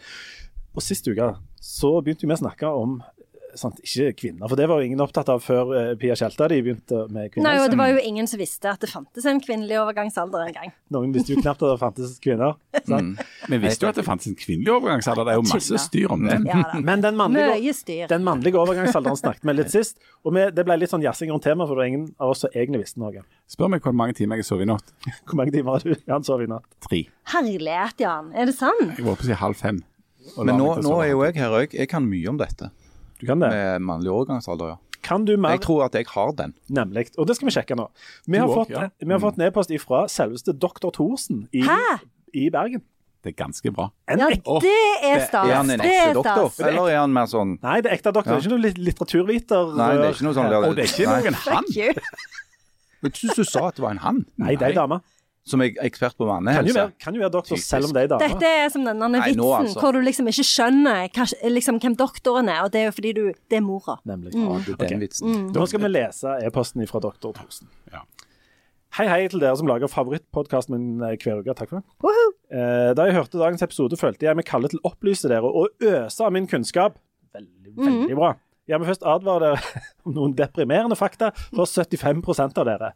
Og Sist uke så begynte vi å snakke om eh, sant, ikke kvinner, for det var jo ingen opptatt av før uh, Pia Tjelta de begynte med kvinner. Nei, og det var jo ingen som visste at det fantes en kvinnelig overgangsalder engang. Noen visste jo knapt at det fantes kvinner. sant? Men visste jo at det fantes en kvinnelig overgangsalder. Det er jo masse styr om det. Ja. Men den mannlige, den mannlige overgangsalderen snakket vi litt sist, og vi, det ble litt sånn jazzing rundt temaet, for det var ingen av oss som egentlig visste noe. Spør meg hvor mange timer jeg har sovet i natt. Hvor mange timer har du Jan sov i natt? Tre. Herlighet, Jan. Er det sant? Jeg var oppe siden halv fem. Men nå, å nå er jo jeg her òg. Jeg kan mye om dette Du kan det. med mannlig overgangsalder. ja. Kan du mer Jeg tror at jeg har den. Nemlig. Og det skal vi sjekke nå. Vi har, Du fått, også, ja. vi har fått en e-post fra selveste doktor Thorsen i, i Bergen. Det er ganske bra. En Ja, det er stas. Er han en ekte doktor, eller er han mer sånn Nei, det er ekte doktor. Ja. Det er ikke noe litt- litteraturviter. Nei, det er ikke noe sånn. Og det er ikke noen han. Jeg syns du sa at det var en han, Nei, det er ei dame. Som er ekspert på Kan mannehelse. kan jo være doktor Typisk. selv om det er dame. Dette er som denne Nei, vitsen nå altså. hvor du liksom ikke skjønner hva, liksom, hvem doktoren er, og det er jo fordi du Det er mora. Nemlig. Ja, det er den vitsen. Nå skal vi lese e-posten fra doktor Thorsen. Ja. Hei, hei til dere som lager favorittpodkasten min eh, hver uke. Takk for det. Woohoo! Eh, da jeg hørte dagens episode, følte jeg meg kallet til å opplyse dere og øse av min kunnskap. Veldig, veldig bra. Jeg må først advare dere om noen deprimerende fakta for 75% av dere.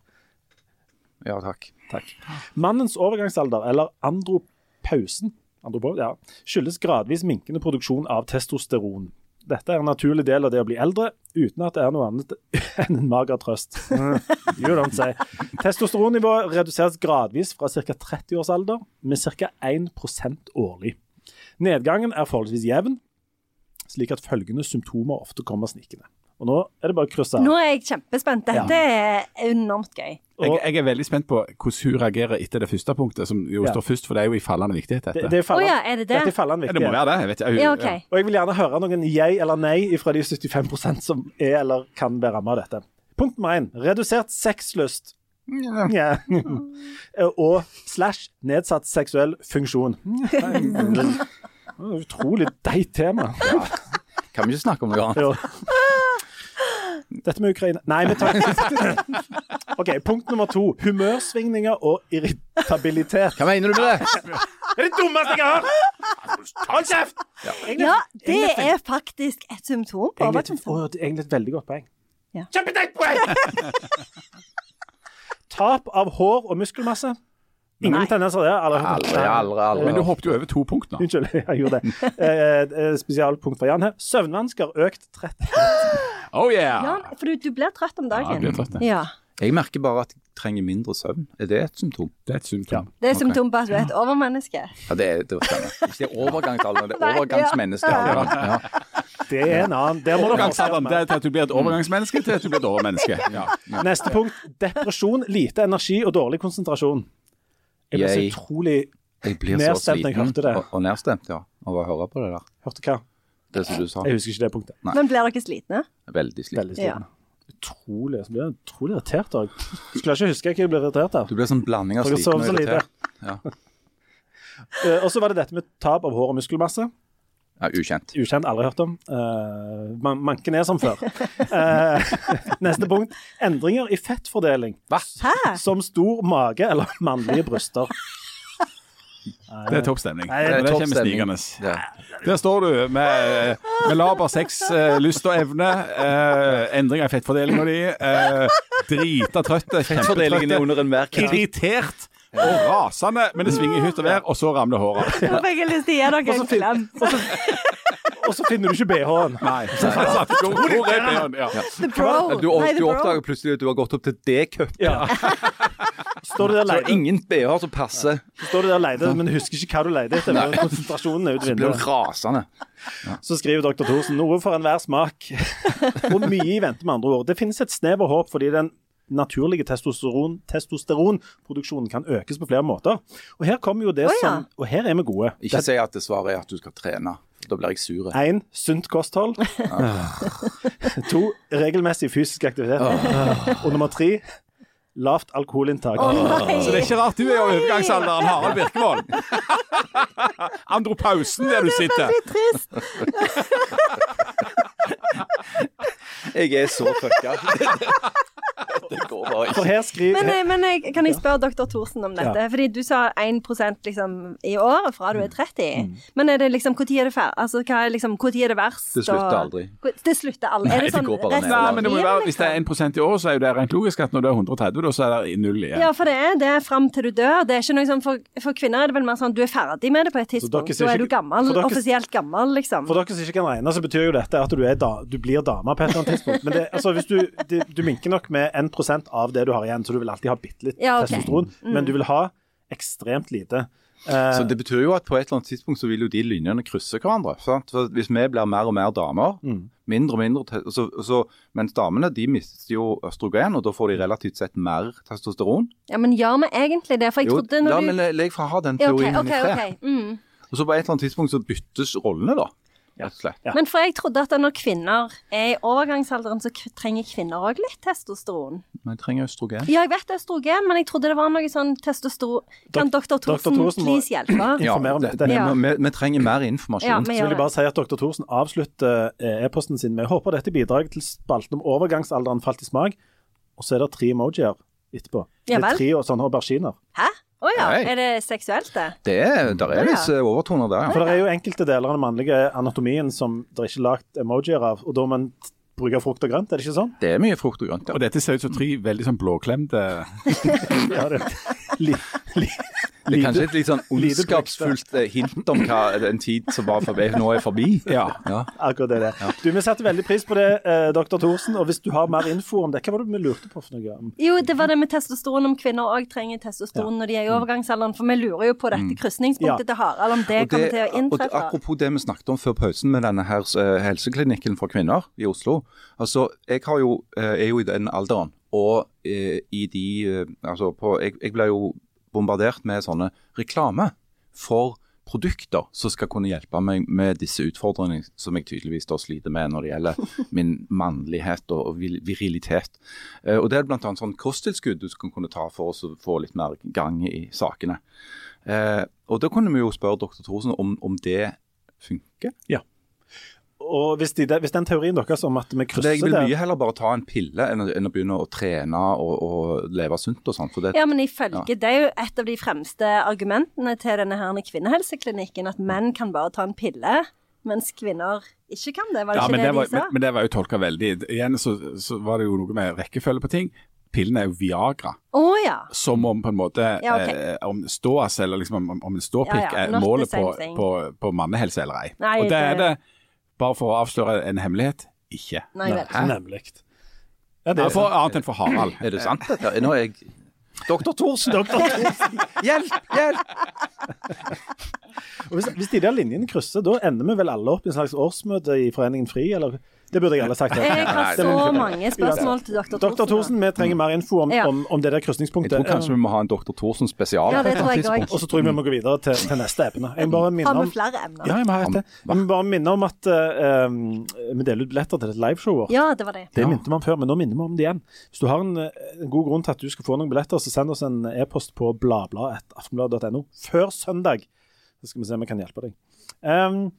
Ja, takk. Takk. Mannens overgangsalder, eller andropausen, andropausen ja, skyldes gradvis minkende produksjon av testosteron. Dette er en naturlig del av det å bli eldre, uten at det er noe annet enn en mager trøst. You don't say. Testosteronnivået reduseres gradvis fra ca. 30 års alder, med ca. 1% årlig. Nedgangen er forholdsvis jevn, slik at følgende symptomer ofte kommer snikende. Og nå er det bare å krysse Nå er jeg kjempespent. Dette er enormt gøy. Jeg, jeg er veldig spent på hvordan hun reagerer etter det første punktet, som jo Ja. står først, for det er jo i fallende viktighet, Det, dette. det er fallende, oh, ja, er det det? Dette er fallende Ja, det må være det. Jeg vet jeg, Ja, OK. Og jeg vil gjerne høre noen jeg eller nei fra de 75% som er eller kan bli rammet av dette. Punkt nummer én. Redusert sexlyst. Ja. Og slash nedsatt seksuell funksjon. Utrolig deit tema. Kan vi ikke snakke om noe annet? Jo. Dette med Ukraina Nei, vi tar OK, punkt nummer to. Humørsvingninger og irritabilitet. Hva mener du med det? Det er det dummeste jeg har hørt! Hold kjeft! Egentlig- Ja, det egentlig- er faktisk et symptom på overtennsomhet. det er egentlig et veldig godt poeng. Ja. Kjempeteit poeng! Tap av hår og muskelmasse. Ingen Nei. tendenser der. Aldri. Aldri, aldri, aldri. Men du hoppet jo over to punkt nå. Unnskyld, jeg gjorde det. Eh, eh, spesialpunkt for Jan her. Søvnvansker, økt tretthet. Oh yeah! Ja, for du, du blir trøtt om Ja, dagen. jeg blir trøtt. Ja. Jeg merker bare at jeg trenger mindre søvn. Er det et symptom? Det er et symptom. Det er et symptom på at du er et overmenneske. Ja, det er det stemmer. Ikke det er det er overgangsmenneske. Ja. Det er en annen. Der må du Overgangsalderen det er til at du blir et overgangsmenneske til at du blir et overmenneske. Ja. Neste punkt. Depresjon, lite energi og dårlig konsentrasjon. Jeg ble så utrolig Nedstemt når jeg hørte det. og, og nedstemt, ja, av å høre på det der. Hørte hva? Det som du sa. Jeg husker ikke det punktet. Nei. Men blir dere slitne? Veldig slitne. Veldig sliten. Utrolig. Så blir jeg utrolig irritert òg. Skulle jeg ikke huske hva jeg ble irritert av. Du blir sånn blanding av sliten og irritert. Ja. Eh, og så var det dette med tap av hår og muskelmasse. ja, ukjent. Ukjent, aldri hørt om. Uh, man, manken er som før. Uh, neste punkt. Endringer i fettfordeling. Hæ? Som stor mage eller mannlige bryster. Det er toppstemning. det, er kommer. Ja. Der står du med, med laber sex, eh, lyst og evne, eh, endringer i fettfordelinga di, eh, drita trøtte, kjempetrøtte, irritert og rasende, men det svinger i hytt og vær, og så ramler håret. Nå fikk jeg lyst til å gi dere en klem. Og så finner du ikke BH-en. Nei. Hvor, er. Du, du oppdager plutselig at du har gått opp til D-cup. Ja. Står du der Så leide, ingen BH som passer. står du der leide, men husker ikke hva du leide etter. Men Konsentrasjonen er ut Så blir du rasende. rasende. Så skriver dr. Thorsen noe for enhver smak. Og mye i vente, med andre ord. Det finnes et snev av håp fordi den naturlige testosteron, testosteronproduksjonen kan økes på flere måter. Og her kommer jo det oh, ja. som Og her er vi gode. Ikke si at det svaret er at du skal trene. Da blir jeg sur. Én sunt kosthold. to regelmessig fysisk aktivitet. Og nummer tre lavt alkoholinntak. Oh! Så det er ikke rart du er i overgangsalderen, Harald Birkevold. Andropausen der du sitter. Litt trist. Jeg er så fucka. Det går bare For ikke. her skriver Men, eh, men jeg, kan jeg spørre dr. Thorsen om dette? Ja. Fordi du sa 1% liksom i året fra du er 30. Men er det liksom, når er det fer altså, hva er liksom, Når er det verst? Det slutter aldri. Det slutter aldri. Nei, er det det sånn går bare ned. Nei, men det må være, Hvis det er liksom? 1% i år, så er jo det rent logisk at når du er 130, da, så er det null igjen. Ja, for det er det fram til du dør. Det er ikke noe sånn, for, for kvinner er det vel mer sånn du er ferdig med det på et tidspunkt. Så Da er du gammel, dere- offisielt gammel, liksom. For dere som ikke kan regne, så betyr jo dette at du, er da, du blir dame på et eller annet tidspunkt. Men det, altså, hvis du, du, du minker nok med 1% av det du har igjen, så du vil alltid ha bitte litt Ja, okay. testosteron, men du vil ha ekstremt lite. Så det betyr jo at på et eller annet tidspunkt så vil jo de linjene krysse hverandre. Sant? For hvis vi blir mer og mer damer, mindre og mindre så, så, Mens damene de mister jo østrogen, og da får de relativt sett mer testosteron. Ja, men gjør vi egentlig det? For jeg Jo, trodde la når du meg legg fra ha den teorien OK. okay, okay, ok. Mm. Og så på et eller annet tidspunkt så byttes rollene, da. Rett og slett. Ja. Men for jeg trodde at når kvinner er i overgangsalderen, så trenger kvinner òg litt testosteron. Men jeg trenger østrogen. Ja, jeg vet østrogen, men jeg trodde det var noe sånn testosteron Kan doktor. Thorsen please hjelpe? Ja, om dette. Ja. vi, vi trenger mer informasjon. Ja, vi så vil jeg bare si at dr. Thorsen avslutter eh, e-posten sin med håper dette bidrar til spalten om overgangsalderen falt i smak. Og så er det tre emojier etterpå. Ja det er tre og sånne auberginer. Hæ? Å ja. Nei. Er det seksuelt, det? Det er, der er Ja. visse overtoner der. For det er jo enkelte deler av den mannlige anatomien som det er ikke lagt emojier av, og da man bruke frukt og grønt, er det ikke sånn? Det er mye frukt og grønt. ja. Og dette ser ut som tre veldig sånn blåklemte Ja, det, li, li, Det er kanskje et litt sånn ondskapsfullt eh, hint om hva en tid som var forbi, nå er forbi. Ja. Ja. Akkurat det. det. Du, Vi setter veldig pris på det, eh, dr. Thorsen. Og hvis du har mer info om det, hva var det vi lurte på for noe? Jo, det var det med testosteron, om kvinner òg trenger testosteron når de er i overgangsalderen. For vi lurer jo på dette krysningspunktet Ja. til Harald, om det, det, kommer til å inntreffe. og det, apropos det vi snakket om før pausen med denne her eh, helseklinikken for kvinner i Oslo. Altså, Jeg har jo, eh, er jo i den alderen, og eh, i de eh, Altså, på, jeg, jeg ble jo bombardert med sånne reklame for produkter som skal kunne hjelpe meg med disse utfordringene som jeg tydeligvis da sliter med når det gjelder min mannlighet og virilitet. Og Det er bl.a. sånn kosttilskudd du skal kunne ta for å få litt mer gang i sakene. Og Da kunne vi jo spørre dr. Thorsen om, om det funker. Og hvis, de, hvis den teorien deres om at vi krysser det, jeg vil der mye heller bare ta en pille enn å, enn å begynne å trene og, og leve sunt og sånn. Ja, men ifølge Det er jo et av de fremste argumentene til denne her kvinnehelseklinikken, at menn kan bare ta en pille, mens kvinner ikke kan det. Var det Ja, ikke men det, det, var, de sa? men, men det var jo tolka veldig Igjen så, så var det jo noe med rekkefølge på ting. Pillen er jo Viagra. Oh, ja. Som om på en måte Ja, okay. eh, om ståas, eller liksom om, om en ståpikk Ja, ja, er målet på, på, på mannehelse eller ei. Nei, Og det er det- det, bare for å avsløre en hemmelighet, ikke. Nei vel. Nemlig. Ja, det, er, for, annet enn for Harald. er det sant dette? Nå er jeg Doktor Thorsen! Hjelp! Hjelp! og hvis, hvis de der linjene krysser, da ender vi vel alle opp i en slags årsmøte i Foreningen FRI, eller? Det burde jeg alle sagt. Jeg har så mange spørsmål til dr. Thorsen. Dr. Thorsen, vi trenger mer info om, Ja. om, om det der Jeg tror kanskje vi må ha en Dr. Thorsen spesial. Ja, det tror jeg også. Og så tror jeg vi må gå videre til, til neste emne. Jeg bare minne Har om vi flere emner? Ja, jeg må ha et. Jeg må bare minne om at um, vi deler ut billetter til et liveshow vårt. Ja, det var det. Det minte vi om før, men nå minner vi om det igjen. Hvis du har en, eh, en god grunn til at du skal få noen billetter, så send oss en e-post på bladblad.aftenblad.no før søndag. Så skal vi se om vi kan hjelpe deg. Um,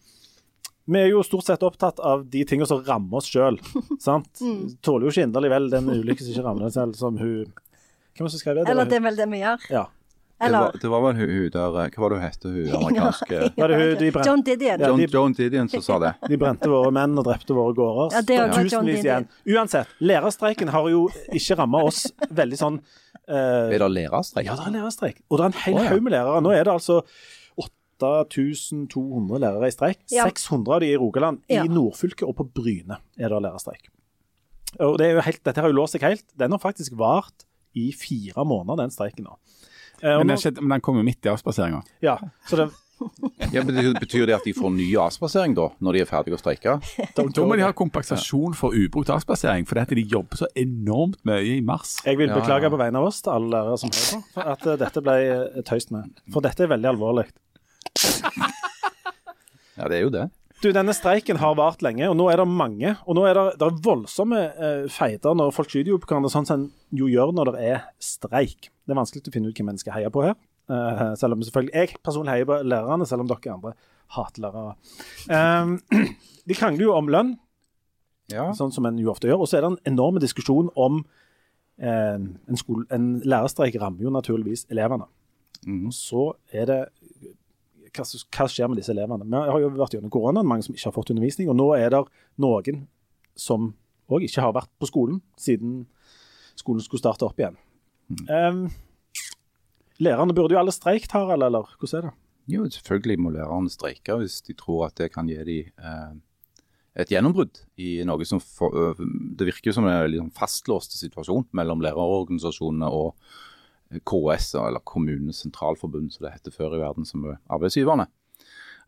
vi er jo stort sett opptatt av de tingene som rammer oss sjøl. Tåler jo ikke inderlig vel den ulykken som ikke rammer deg selv, som hun Hvem som skrev det? Det Eller det er vel det vi gjør. Ja. Det Eller var, det var vel hun, der eh, Hva var det hun het, hun amerikanske ja, det de? John Didion. Ja, de- Joan Didion som sa det. De brente våre menn og drepte våre gårder. Ja, det var John Tusenvis igjen. Uansett, lærerstreiken har jo ikke ramma oss veldig sånn uh, Er det lærerstreik? Ja, det er lærerstreik. Og det er en hel Å, ja. med lærere. Nå er det altså 8200 lærere i streik. Ja. 600 av de i Rogaland. Ja. I nordfylket og på Bryne er det lærerstreik. Og det er jo helt, Dette har jo låst seg helt. Den har faktisk vart i fire måneder, den streiken nå. Eh, Men, nå skjedde, men den kom jo midt i avspaseringa. ja, så det, Ja, betyr, betyr det at de får ny avspasering da, når de er ferdige å streike? Da må de ha kompensasjon for ubrukt avspasering, fordi at de jobber så enormt mye i mars. Jeg vil Ja, beklage ja. på vegne av oss til alle lærere som hører på, for at eh, dette ble eh, tøyst med. For dette er veldig alvorlig. Ja, det er jo det. Du, Denne streiken har vart lenge, og nå er det mange. Og nå er det, det er voldsomme eh, feiter når folk skyter jo på hverandre, sånn som en jo gjør når det er streik. Det er vanskelig å finne ut hvem en skal heie på her. Uh, selv om selvfølgelig jeg personlig heier på lærerne, selv om dere andre hater lærere. Um, de krangler jo om lønn, Ja. sånn som en jo ofte gjør. Og så er det en enorm diskusjon om uh, en, skole, en lærerstreik rammer jo naturligvis elevene. Mm. Og så er det hva, hva skjer med disse elevene? Vi har jo vært gjennom koronaen, mange som ikke har fått undervisning. Og nå er det noen som òg ikke har vært på skolen siden skolen skulle starte opp igjen. Um, lærerne burde jo alle streikt, Harald, eller hvordan er det? Jo, selvfølgelig må lærerne streike hvis de tror at det kan gi dem eh, et gjennombrudd i noe som for, Det virker som en liksom sånn fastlåst situasjon mellom lærerorganisasjonene og KS, eller Kommunenes sentralforbund, som det heter før i verden, som er arbeidsgiverne.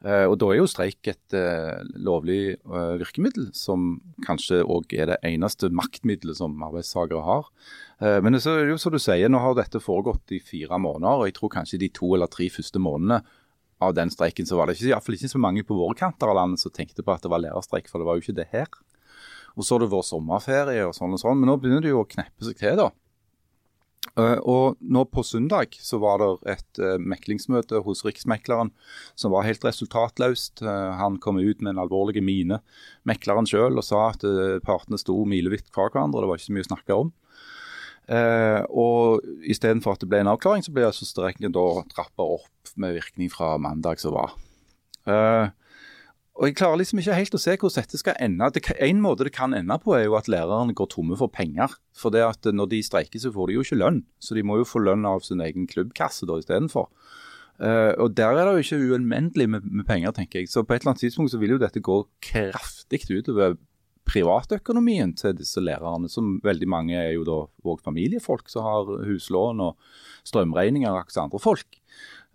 Eh, og Da er jo streik et eh, lovlig eh, virkemiddel, som kanskje òg er det eneste maktmiddelet som arbeidstakere har. Men så er det jo som du sier, nå har dette foregått i fire måneder, og jeg tror kanskje de to eller tre første månedene av den streiken så var det ikke, ikke så mange på våre kanter av landet som tenkte på at det var lærerstreik, for det var jo ikke det her. Og så har det vært sommerferie og sånn og sånn, men nå begynner det jo å kneppe seg til, da. Eh, og nå på søndag så var det et uh, meklingsmøte hos Riksmekleren som var helt resultatløst. Eh, han kom ut med en alvorlig mine, mekleren sjøl, og sa at eh, partene sto milevidt fra hverandre. Det var ikke så mye å snakke om. Uh, og istedenfor at det ble en avklaring, så ble altså streiken da trappa opp med virkning fra mandag som var. Eh, og Jeg klarer liksom ikke helt å se hvordan dette skal ende. Det, en måte det kan ende på, er jo at lærerne går tomme for penger. For det at når de streiker, så får de jo ikke lønn. Så de må jo få lønn av sin egen klubbkasse da istedenfor. Uh, og der er det jo ikke ualminnelig med, med penger, tenker jeg. Så på et eller annet tidspunkt så vil jo dette gå kraftig utover privatøkonomien til disse lærerne, som veldig mange er jo da òg familiefolk som har huslån og strømregninger og akkurat andre folk.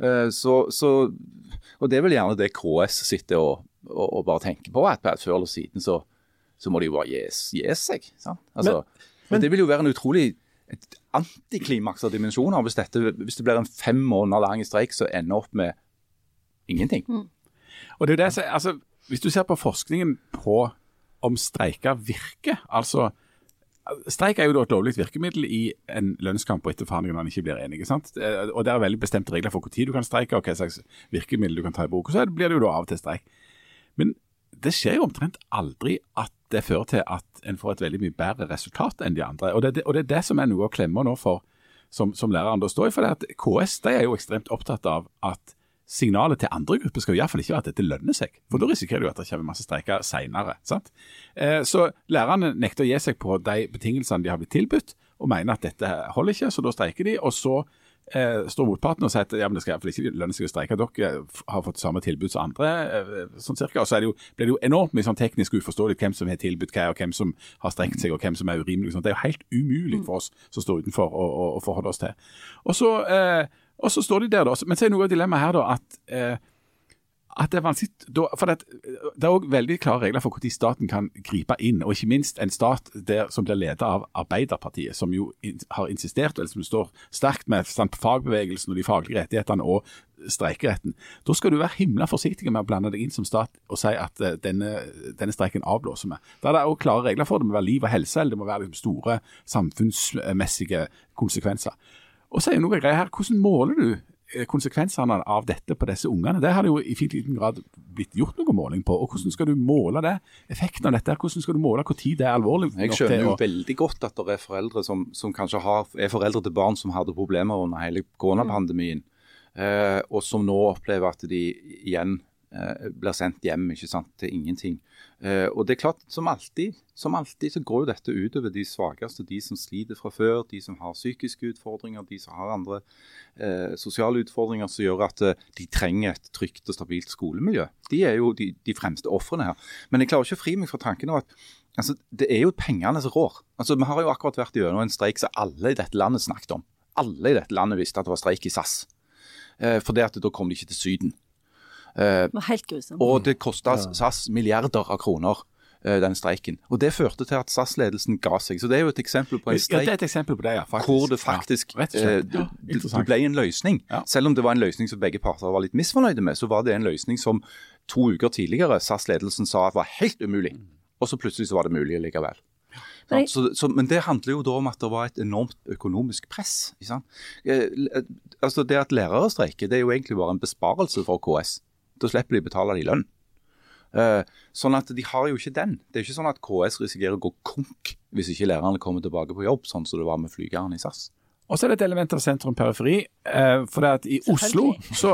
Uh, Så, så, og det er vel gjerne det KS sitter og, og, og bare tenker på, at før eller siden så, så må de jo bare gjes seg. Sant? Altså, Men- men, det vil jo være en utrolig et antiklimaks av dimensjoner hvis, dette, hvis det blir en fem måneder lang streik som ender opp med ingenting. Og det er det, altså, Hvis du ser på forskningen på om streiker virker altså Streik er jo da et lovlig virkemiddel i en lønnskamp og etter forhandlinger når man ikke blir enige. sant? Og Det er veldig bestemte regler for når du kan streike og hva slags virkemiddel du kan ta i bruk. og Så blir det jo da av og til streik. Men det skjer jo omtrent aldri at det fører til at en får et veldig mye bedre resultat enn de andre. Og det, og det er det som er noe å klemme nå for som, som læreren da står i. For det at KS de er jo ekstremt opptatt av at signalet til andre grupper skal i hvert fall ikke være at dette lønner seg. For da risikerer du at det kommer masse streiker senere. Sant? Eh, så lærerne nekter å gi seg på de betingelsene de har blitt tilbudt, og mener at dette holder ikke, så da streiker de. og så eh, står motparten og sier at ja, men det skal iallfall ikke lønne seg å streike. Dere har fått samme tilbud som andre. Eh, sånn cirka. Og så det jo, blir det jo enormt mye sånn teknisk uforståelig hvem som har tilbudt hva, og hvem som har strekt seg, og hvem som er urimelig. Sånn. Det er jo helt umulig for oss som står utenfor å forholde oss til. Og så, eh, og så står de der, da. Men så er noe av dilemmaet her da at eh, at det er vanskelig, for det, er også veldig klare regler for når staten kan gripe inn. Og ikke minst en stat der, som blir ledet av Arbeiderpartiet, som jo har insistert, eller som står sterkt med fagbevegelsen og de faglige rettighetene og streikeretten. Da skal du være himla forsiktig med å blande deg inn som stat og si at uh, denne, denne, streiken avblåser vi. Da er det òg klare regler for det. Må være liv og helse, eller det må være liksom, store samfunnsmessige konsekvenser. Og så er det noe greier her. Hvordan måler du Eh, konsekvensene av dette på disse ungene. Det har det jo i fint liten grad blitt gjort noe måling på. og Hvordan skal du måle det? Effekten av dette, hvordan skal du måle hvor tid det er alvorlig? Jeg skjønner jo veldig godt at det er foreldre som, som kanskje har, er foreldre til barn som hadde problemer under hele koronapandemien, eh, og som nå opplever at de igjen eh, blir sendt hjem ikke sant, til ingenting. Eh, og det er klart, som alltid, som alltid så går jo dette utover de svakeste, de som sliter fra før, de som har psykiske utfordringer, de som har andre eh, sosiale utfordringer som gjør at eh, de trenger et trygt og stabilt skolemiljø. De er jo de, de fremste ofrene her. Men jeg klarer ikke å fri meg fra tanken av at altså, det er jo pengene som rår. Altså, Vi har jo akkurat vært gjennom en streik som alle i dette landet snakket om. Alle i dette landet visste at det var streik i SAS. Eh, for det at da kom de ikke til Syden. Eh, det var helt grusomt. Og det kosta SAS milliarder av kroner eh, den streiken. Og Det førte til at SAS-ledelsen ga seg. Så Det er jo et eksempel på en streik ja, det er et eksempel på det, ja, hvor det faktisk ja, eh, det, det ble en løsning. Ja. Selv om det var en løsning som begge parter var litt misfornøyde med, så var det en løsning som to uker tidligere SAS-ledelsen sa var helt umulig. Og så plutselig så var det mulig likevel. Men, så, så, men det handler jo da om at det var et enormt økonomisk press. Eh, altså Det at lærere streiker, det er jo egentlig bare en besparelse for KS. Da slipper de å betale de lønn. Uh, sånn at de har jo ikke den. Det er ikke sånn at KS risikerer å gå konk hvis ikke lærerne kommer tilbake på jobb, sånn som det var med flygerne i SAS. Og så er det et element av sentrum-periferi. Eh, for det at i Oslo så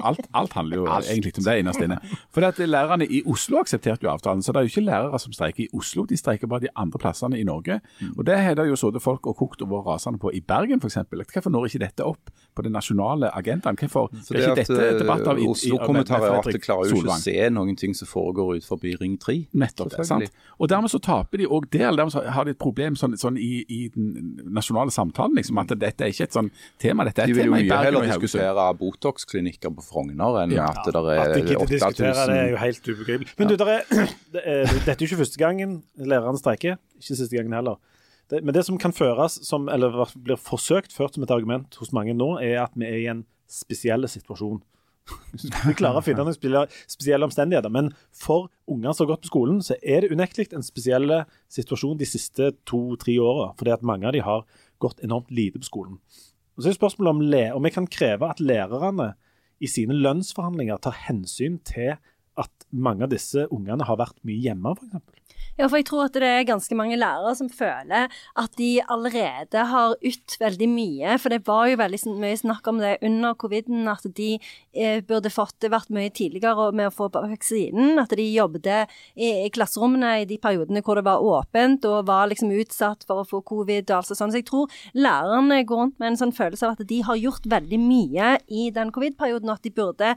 alt, alt, handler jo egentlig om det innerst inne. For det at lærerne i Oslo aksepterte jo avtalen, så det er jo ikke lærere som streiker i Oslo. De streiker bare de andre plassene i Norge. Mm. Og det har det jo sittet folk og kokt over rasende på i Bergen f.eks. Hvorfor når ikke dette opp på den nasjonale agendaen? Hvorfor så det er ikke dette eh, debatt av Oslo-kommentariatet klarer jo ikke å se noen ting som foregår ut forbi Ring 3. Nettopp, sant? Og dermed så taper de òg der. dermed så har de et problem sånn, sånn i, i, den nasjonale samtalen. liksom, at dette er ikke et sånn tema. Dette er et tema i Bergen og De vil jo mye heller diskutere Botox-klinikker på Frogner enn ja. at det er 8000 At de ikke diskutere det, er jo helt ubegripelig. Men du, er, det er, dette er jo ikke første gangen lærerne streiker. Ikke siste gangen heller. Det, men det som kan føres som, eller blir forsøkt ført som et argument hos mange nå, er at vi er i en spesiell situasjon. Vi klarer å finne noen spesielle omstendigheter. Men for unger som har gått på skolen, så er det unektelig en spesiell situasjon de siste to-tre åra. Fordi at mange av de har gått enormt lite på skolen. Og så er spørsmålet om, om vi kan kreve at lærerne i sine lønnsforhandlinger tar hensyn til at mange av disse ungene har vært mye hjemme, f.eks. Ja, for jeg tror at det er ganske mange lærere som føler at de allerede har ytt veldig mye. For det var jo veldig mye snakk om det under coviden, at de eh, burde fått det vært mye tidligere med å få vaksinen. At de jobbet i, i, klasserommene i de periodene hvor det var åpent og var liksom utsatt for å få covid og alt sånt. Så jeg tror lærerne går rundt med en sånn følelse av at de har gjort veldig mye i den covid-perioden, og at de burde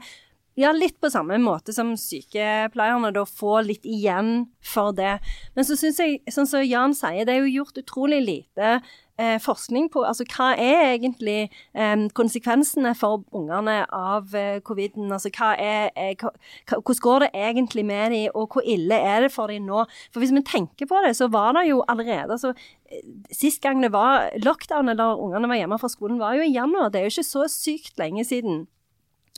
ja, litt på samme måte som sykepleierne, da få litt igjen for det. Men så syns jeg, sånn som Jan sier, det er jo gjort utrolig lite eh, forskning på altså hva er egentlig eh, konsekvensene for ungene av eh, coviden. Altså hva er, er hva, Hvordan går det egentlig med dem, og hvor ille er det for dem nå? For hvis vi tenker på det, så var det jo allerede altså, eh, Sist gang det var lockdown eller ungene var hjemme fra skolen, var jo i januar. Det er jo ikke så sykt lenge siden.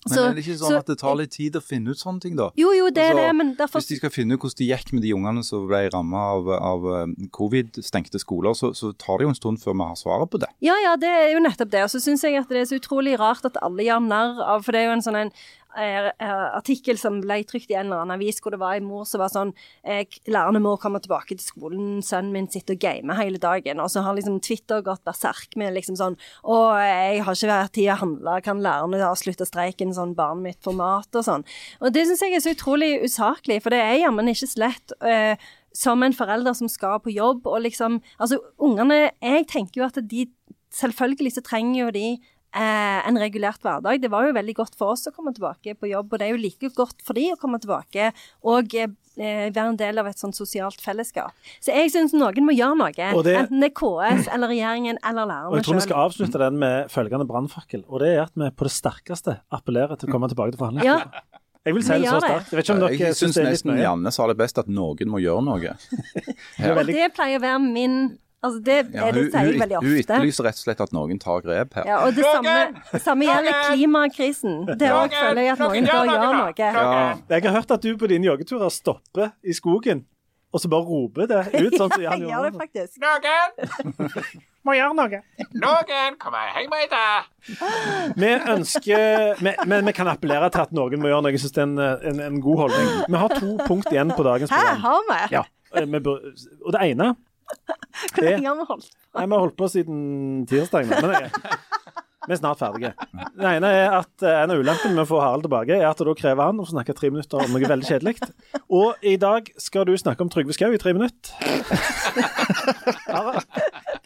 Men så, er det ikke sånn så, at det tar litt tid å finne ut sånne ting, da? Jo, jo, det altså, er det, men derfor... Hvis de skal finne ut hvordan det gikk med de ungene som ble rammet av, av um, covid-stengte skoler, så, så, tar det jo en stund før vi har svaret på det. Ja, ja, det er jo nettopp det. Og så syns jeg at det er så utrolig rart at alle gjør narr av For det er jo en sånn en eh, artikkel som ble trykt i en eller annen avis hvor det var en mor som var sånn eh, Lærerne må komme tilbake til skolen, sønnen min sitter og gamer hele dagen. Og så har liksom Twitter gått berserk med liksom sånn Å, jeg har ikke vært tid å handle, kan lærerne avslutte streiken, sånn barnet mitt får mat og sånn. Og det syns jeg er så utrolig usaklig, for det er jammen ikke så lett. Eh, som en forelder som skal på jobb, og liksom Altså, ungene Jeg tenker jo at de Selvfølgelig så trenger jo de eh, en regulert hverdag. Det var jo veldig godt for oss å komme tilbake på jobb, og det er jo like godt for de å komme tilbake og eh, være en del av et sånt sosialt fellesskap. Så jeg syns noen må gjøre noe. Det, enten det er KS eller regjeringen eller lærerne sjøl. Jeg tror vi skal avslutte den med følgende brannfakkel, og det er at vi på det sterkeste appellerer til å komme tilbake til forhandlingsbordet. Ja. Jeg vil si det så sterkt. Jeg vet ikke om dere jeg syns nesten Janne sa det best, at noen må gjøre noe. ja. Og det pleier å være min Altså det, ja, det, sier jeg veldig ofte. Hun etterlyser rett og slett at noen tar grep her. Ja, og Det samme, samme gjelder klimakrisen. Det òg føler jeg at noen bør gjøre noe. Ja. Jeg har hørt at du på dine joggeturer stopper i skogen, og så bare roper det ut. sånn som Jeg gjør det faktisk. Noen må gjøre noe. Noen kommer hjem med deg Vi ønsker Men vi kan appellere til at noen må gjøre noe. Jeg syns det er en, en, en, god holdning. Vi har to punkt igjen på dagens program. Her har vi. Ja, og det ene hvor lenge har vi holdt på? Nei, Vi har holdt på siden tirsdag. Men jeg, vi er snart ferdige. Det ene er at eh, En av ulempene med å få Harald tilbake, er at da krever han å snakke tre minutter om noe veldig kjedelig. Og i dag skal du snakke om Trygve Skau i tre minutter. Harald,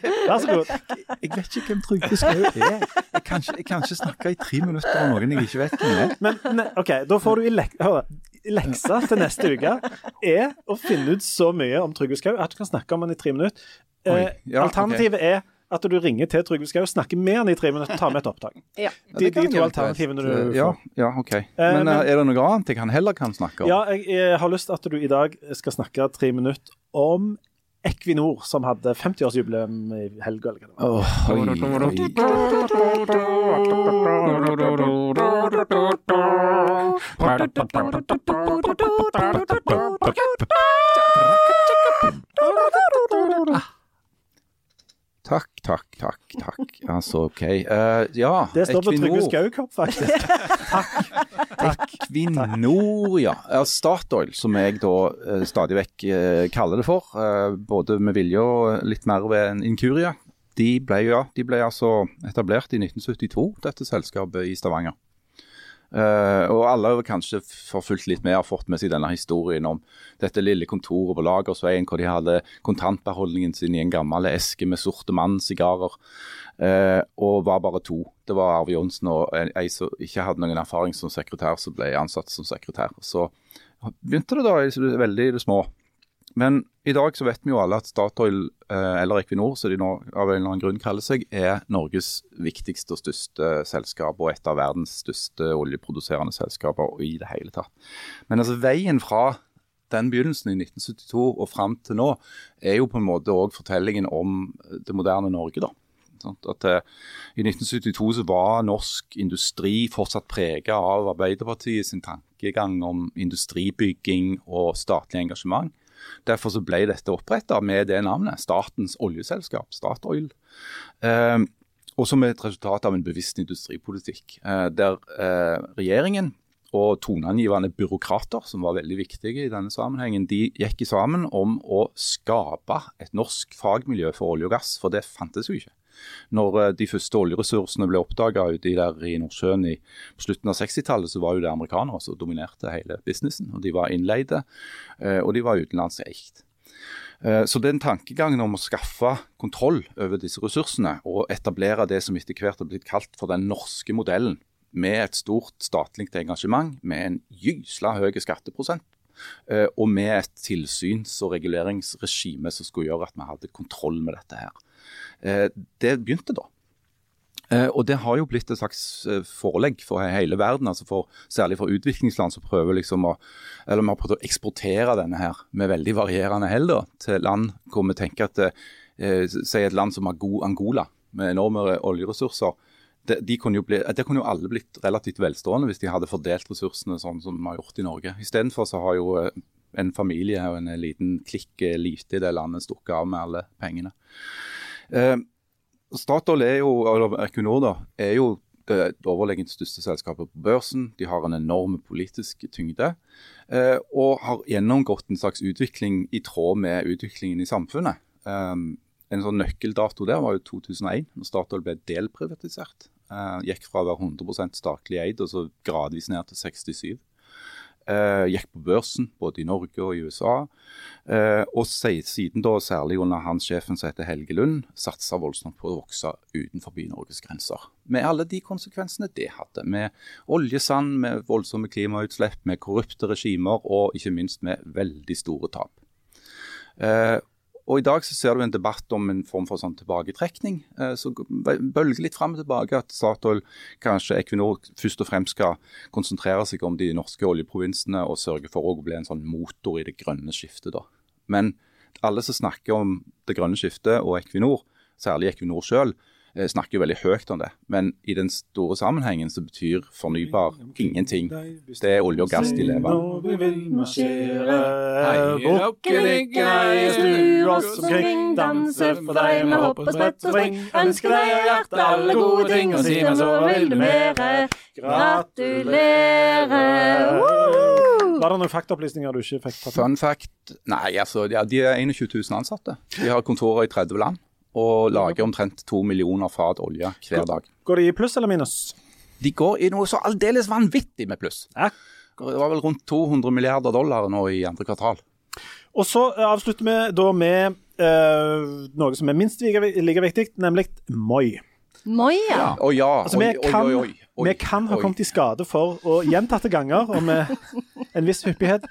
vær så god. Jeg vet ikke hvem Trygve Skau er. Jeg kan, ikke, jeg kan, ikke, snakke i tre minutter om noen jeg ikke vet hvem er. Men OK, da får du i lek... Hør, leksa til neste uke er å finne ut så mye om Trygve Skau at du kan snakke om han i tre minutter. Eh, ja, alternativet okay. er at du ringer til Trygve Skau, snakker med han i tre minutter, og tar med et opptak. Ja. De, de to alternativene du får. Ja, ja OK. Eh, men, men, er det noe annet jeg kan heller kan snakke om? Ja, jeg, jeg har lyst til at du i dag skal snakke tre minutter om Equinor, som hadde 50-årsjubileum i helga. Oh, oi, oi. Takk, takk, takk. takk. Altså, OK. Uh, ja, Det står på Trygve Skaukopp, faktisk. takk. Equinor, ja. Statoil, som jeg da uh, stadig vekk uh, kaller det for. både med vilje og litt mer ved en inkurie. De ble, ja, de ble altså etablert i 1972, dette selskapet i Stavanger. Uh, og alle har kanskje forfulgt litt med har fått med seg denne historien om dette lille kontoret på Lagersveien hvor de hadde kontantbeholdningen sin i en gammel eske med sorte mann-sigarer. Uh, og var bare to. Det var Arve Johnsen og ei som ikke hadde noen erfaring som sekretær, som ble ansatt som sekretær. Så begynte det da i det små. Men i dag så vet vi jo alle at Statoil, eh, eller Equinor, som de nå av en eller annen grunn kaller seg, er Norges viktigste og største selskap og et av verdens største oljeproduserende selskaper i det hele tatt. Men altså veien fra den begynnelsen i 1972 og fram til nå er jo på en måte òg fortellingen om det moderne Norge. da. At uh, I 1972 så var norsk industri fortsatt prega av Arbeiderpartiet sin tankegang om industribygging og statlig engasjement. Derfor så ble dette oppretta med det navnet, Statens oljeselskap, Statoil. Eh, og som et resultat av en bevisst industripolitikk. Eh, der eh, regjeringen og toneangivende byråkrater, som var veldig viktige i denne sammenhengen, de gikk sammen om å skape et norsk fagmiljø for olje og gass, for det fantes jo ikke. Når eh, de første oljeressursene ble oppdaga i Nordsjøen i, på slutten av 60-tallet, så var jo det amerikanere som dominerte hele businessen. og De var innleide, eh, og de var utenlandseid. Eh, så den tankegangen om å skaffe kontroll over disse ressursene og etablere det som etter hvert har blitt kalt for den norske modellen, med et stort statlig engasjement, med en gysla høy skatteprosent, og med et tilsyns- og reguleringsregime som skulle gjøre at vi hadde kontroll med dette her. Eh, det begynte da. Eh, og Det har jo blitt et slags eh, forelegg for hele verden, altså for, særlig for utviklingsland som prøver liksom å eller vi har å eksportere denne her med veldig varierende hell til land hvor vi tenker at Si et land som Angola, med enorme oljeressurser. Det, de kunne jo bli, de kunne jo alle blitt relativt velstående hvis de hadde fordelt ressursene sånn som vi har gjort i Norge. Istedenfor så har jo en familie og en liten klikk lite i det landet stukket av med alle pengene. Eh, Statoil er jo, eller Equinor da, er jo det overlegent største selskapet på børsen. De har en enorm politisk tyngde. eh, Og har gjennomgått en slags utvikling i tråd med utviklingen i samfunnet. Eh, En sånn nøkkeldato der var jo 2001, når Statoil ble delprivatisert. Eh, Gikk fra å være 100% statlig eid og så gradvis ned til 67. Eh, gikk på børsen både i Norge og i USA. Eh, og si- siden da, særlig under hans sjefen som heter Helge Lund, satsa voldsomt på å vokse utenfor Norges grenser. Med alle de konsekvensene det hadde. Med oljesand, med voldsomme klimautslipp, med korrupte regimer og ikke minst med veldig store tap. Og I dag så ser du en debatt om en form for sånn tilbaketrekning. Eh, så bølger litt fram og tilbake at Statoil, kanskje Equinor, først og fremst skal konsentrere seg om de norske oljeprovinsene og sørge for å bli en sånn motor i det grønne skiftet. da. Men alle som snakker om det grønne skiftet og Equinor, særlig Equinor sjøl, snakker jo veldig høyt om det. Men i den store sammenhengen så betyr fornybar ingenting. Det er olje og gass de lever av. Vi vil marsjere, bukken ligge nei, snu oss omkring, danse for deg med hopp og sprett og spring. Ønsker deg av hjertet alle gode ting, og si meg så vil du mere. Gratulerer! Var det noen faktaopplysninger du ikke fikk? Fun fact Nei, altså, ja, de er 21 000 ansatte. De har kontorer i 30 land og lager omtrent to millioner fat olje hver dag. Går de i pluss eller minus? De går i noe så aldeles vanvittig med pluss. Ja. Det var vel rundt 200 milliarder dollar nå i andre kvartal. Og så eh, avslutter vi da med eh, noe som er minst like, like viktig, nemlig Moi. Moi, ja. Å ja. Altså, vi, oi, kan, oi, oi, oi. vi kan ha kommet i skade for å gjentatte ganger og med en viss hyppighet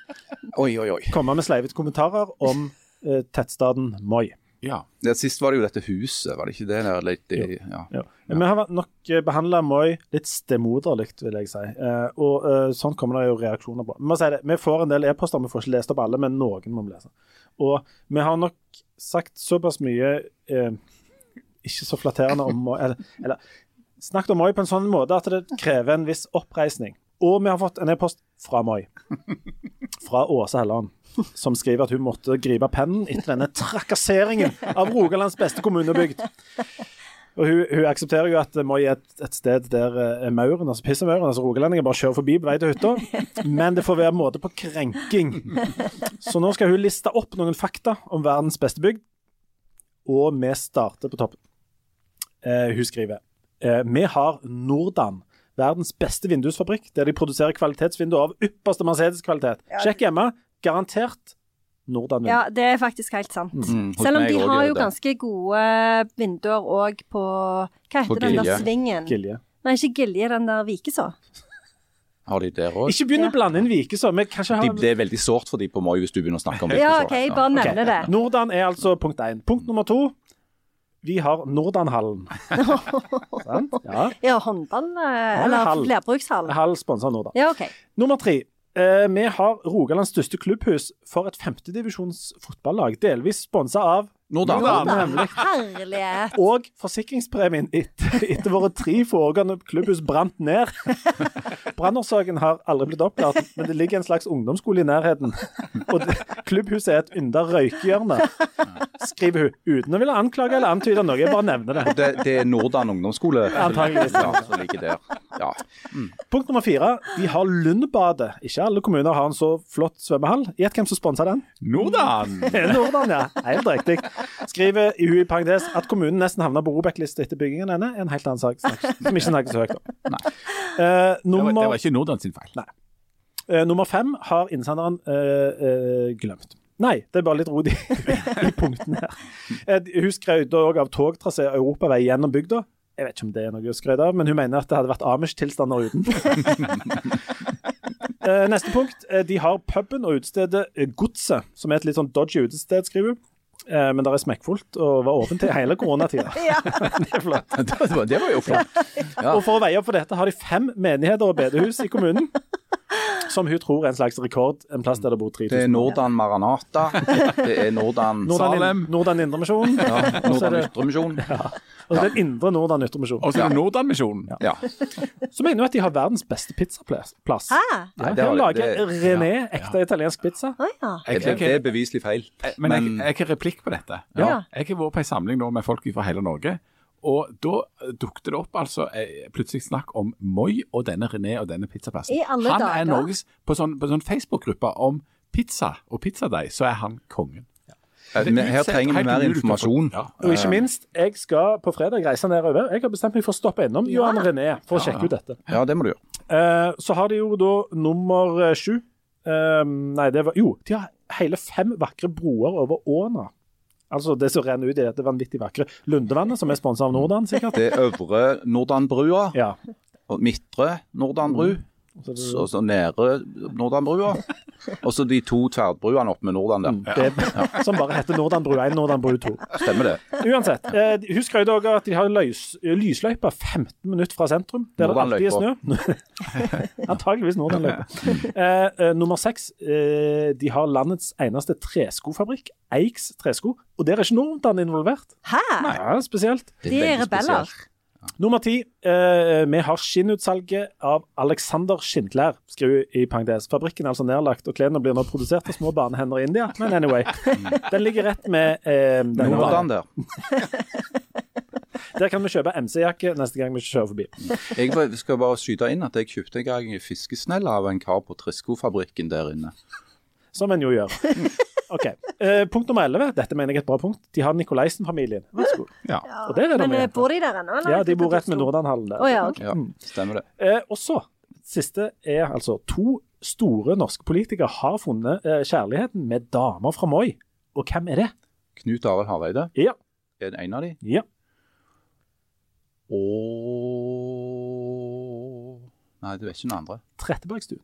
Oi, oi, oi. komme med sleivete kommentarer om eh, tettstaden Moi. Ja. ja. Sist var det jo dette huset, var det ikke det? der litt i, ja. Ja. Vi har nok behandla Moi litt stemoderlig, vil jeg si. Eh, og eh, sånn kommer det jo reaksjoner på. Vi, si det, vi får en del e-poster, vi får ikke lest opp alle, men noen må vi lese. Og vi har nok sagt såpass mye eh, ikke så flatterende om Moi eller, eller snakket om Moi på en sånn måte at det krever en viss oppreisning. Og vi har fått en e-post fra Moi. Fra Åse Helland. Som skriver at hun måtte gripe pennen etter denne trakasseringen av Rogalands beste kommunebygd. Og hun, hun aksepterer jo at Moi er et, et sted der er mauren, altså pissemauren, altså rogalendinger, bare kjører forbi på vei til hytta. Men det får være måte på krenking. Så nå skal hun liste opp noen fakta om verdens beste bygd, og vi starter på toppen. Eh, hun skriver eh, Vi har Nordan, verdens beste vindusfabrikk, der de produserer kvalitetsvinduer av ypperste Mercedes-kvalitet. Sjekk hjemme. Garantert Nordan. Ja, det er faktisk helt sant. Mm, Selv om de har jo det. ganske gode vinduer òg på Hva heter På den der svingen? Gilje. Nei, ikke Gilje, den der Vikeså. Har de der òg? Ikke begynn å blande inn Vikeså. Ha De, det er veldig sårt for de på Moi hvis du begynner å snakke om Vikeså. Ja, OK, bare nevne det. Nordan er altså punkt én. Punkt nummer to. Vi har Nordanhallen. Ja. Ja, håndball eh, eller hall. flerbrukshall. Hall sponser Nordan. Ja, okay. Nummer tre. Eh, vi har Rogalands største klubbhus for et femtedivisjons fotballag, delvis sponsa av Nordan. da. Herlighet. Og forsikringspremien etter, etter våre tre foregående klubbhus brant ned. Brannårsaken har aldri blitt oppklart, men det ligger en slags ungdomsskole i nærheten. Og det, klubbhuset er et ynda røykehjørne, skriver hun, uten å ville anklage eller antyde noe. Jeg bare nevner det. Det, det er Nordan ungdomsskole Antakeligvis. ja, som ligger der. Ja. Punkt nummer fire. De har Lundbadet. Ikke alle kommuner har en så flott svømmehall. Gjett hvem som sponser den? Nordan! Nordan, ja. Helt riktig. Skriver i hun i parentes at kommunen nesten havna på Robek-lista etter byggingen av denne. En helt annen sak som ikke snakkes så høyt om. Eh, Det var, det var ikke Nordland sin feil. eh, nummer fem har innsenderen uh, glemt. Nei, det er bare litt rot i, i punktene her. Hun skrøt òg av togtrasé og europavei gjennom bygda. Jeg vet ikke om det er noe å skryte av, men hun mener at det hadde vært Amish-tilstander uten. Neste punkt. De har puben og utestedet Godset, som er et litt sånn dodgy utested, skriver hun. Eh, Men det er smekkfullt og var åpent til hele koronatida. Ja. Det. Det, var, det var jo flott. Ja. Og for å veie opp for dette har de fem menigheter og bedehus i kommunen. Som hun tror er en slags rekord, en plass der det bor 3000. Det er Nordan Maranata. Det er Nordan Nordan, Salem. Nordan Indremisjon. ja, Nordan Ytremisjon. og så er det Indre Nordan Ytremisjon. Og så er det Nordan-misjonen. Ja. Så mener hun at de har verdens beste pizzaplass. Ja, har- lager René ekte italiensk pizza. Ja. Det, det er beviselig feil. Men jeg, jeg har replikk på dette. Ja. Jeg har vært på en samling nå med folk fra hele Norge, Og da dukket det opp altså eh, plutselig snakk om Moi og denne René og denne pizzaplassen. I alle han dager. er Norges På sånn, på sånn Facebook-gruppe om pizza og pizzadeig, så er han kongen. Eh, Her trenger vi mer informasjon. Ja. Og ikke minst, jeg skal på fredag reise nedover. Jeg har bestemt meg for å stoppe innom Johan René for å sjekke ut dette. Ja, det må du gjøre. Eh, så har de jo da nummer sju. Eh, nei, det var Jo, de har hele fem vakre broer over åna. Altså det som renner ut i dette vanvittig vakre Lundevannet, som er sponsa av Nordan, sikkert. Det øvre Nordanbrua Ja. og midtre Nordanbru. Så så nedre Nordanbrua. Og så de to tverrbruene oppe med Nordan der. det, som bare heter Nordanbru 1, Nordanbru 2. Stemmer det. Uansett. Eh, hun skrøt òg at de har løs, lysløype 15 minutter fra sentrum. Der det alltid er snø. Antageligvis Nordanløypa. Eh, eh, nummer seks. Eh, de har landets eneste treskofabrikk, Eiks tresko. Og der er ikke Nordan involvert. Hæ? Ja, Spesielt. Det De er rebeller. spesielt. Nummer ti. Eh, vi har skinnutsalget av Alexander Skinnklær, skriver i parentes. Fabrikken er altså nedlagt, og klærne blir nå produsert av små barnehender i India. Men anyway. Den ligger rett med eh, Nordan der. Der kan vi kjøpe MC-jakke neste gang vi kjører forbi. Jeg skal bare skyte inn at jeg kjøpte en gang en fiskesnelle av en kar på Trisko-fabrikken der inne. Som en jo gjør. Ok, eh, Punkt nummer 11. Dette mener jeg er et bra punkt. De har Nikolaisen-familien. Vær så god. Ja. Og der er det Men eh, bor de der ennå? eller? Ja, de bor rett med Nordanhallen der. Å ja, ok. Ja, stemmer det. Eh, og så, siste er altså to store norske politikere har funnet eh, kjærligheten med damer fra Moi. Og hvem er det? Knut Arild Hareide Ja. er en av de. ja. Og Nei, du er ikke den andre. Trettebergstuen.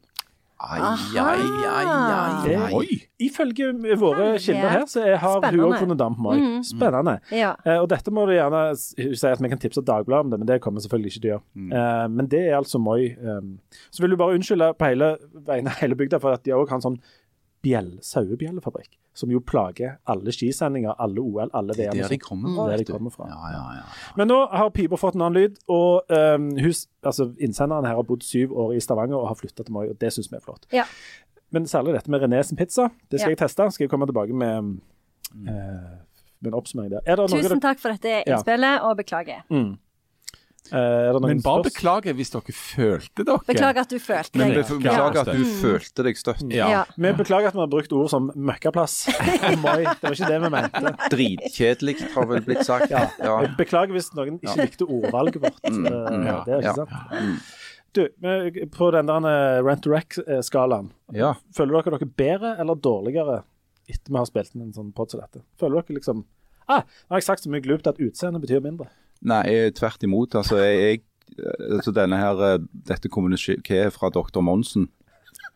Ai, ai, ai, ai, ai. Oi! Ifølge våre kilder her, så har hun òg funnet dame på Moi. Mm. Spennende. Ja. Eh, og dette må du gjerne si at vi kan tipse Dagbladet om det, men det kommer selvfølgelig ikke til å gjøre. Mm. Eh, men det er altså Moi. Um, så vil du bare unnskylde på hele vegne hele bygda for at de òg har en sånn bjell, sauebjellefabrikk, som jo plager alle skisendinger, alle OL, alle Det er VM. der de kommer Mm. fra. Der de kommer fra. Ja, ja, ja. Men nå har pipa fått en annen lyd, og um, hus, altså, innsenderen her har bodd syv år i Stavanger og har flytta til Moi, og det syns vi er flott. Ja. Men særlig dette med René sin pizza, det skal Ja. jeg teste. Skal jeg komme tilbake med, eh, med en oppsummering der. Er det noe Tusen takk for dette Ja. innspillet, og beklager. Mm. Eh, er det noen Men bare spørs- beklager hvis dere følte dere Beklager at du følte deg be- beklager at du følte deg støtt. Ja. Ja. Vi beklager at vi har brukt ord som møkkaplass Moi. Det var ikke det vi mente. Dritkjedelig, har vel blitt sagt. Ja. Beklager hvis noen ikke likte ordvalget vårt. Mm, Eh, mm, ja, det er ja. ikke sant. Du, på den der eh, rent to rec-skalaen, ja. føler dere dere bedre eller dårligere etter vi har spilt inn en sånn pod som dette? Føler dere liksom Ah, nå har jeg sagt så mye glupt at utseende betyr mindre. Nei, tvert imot. Altså, jeg, jeg altså denne her, eh, Dette kommunikéet fra dr. Monsen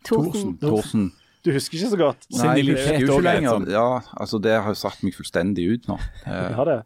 Thorsen. Thorsen Du husker ikke så godt? Nei, jeg husker jo ikke er lenger. Ja, altså Det har jo satt meg fullstendig ut nå. Eh, Jeg har det.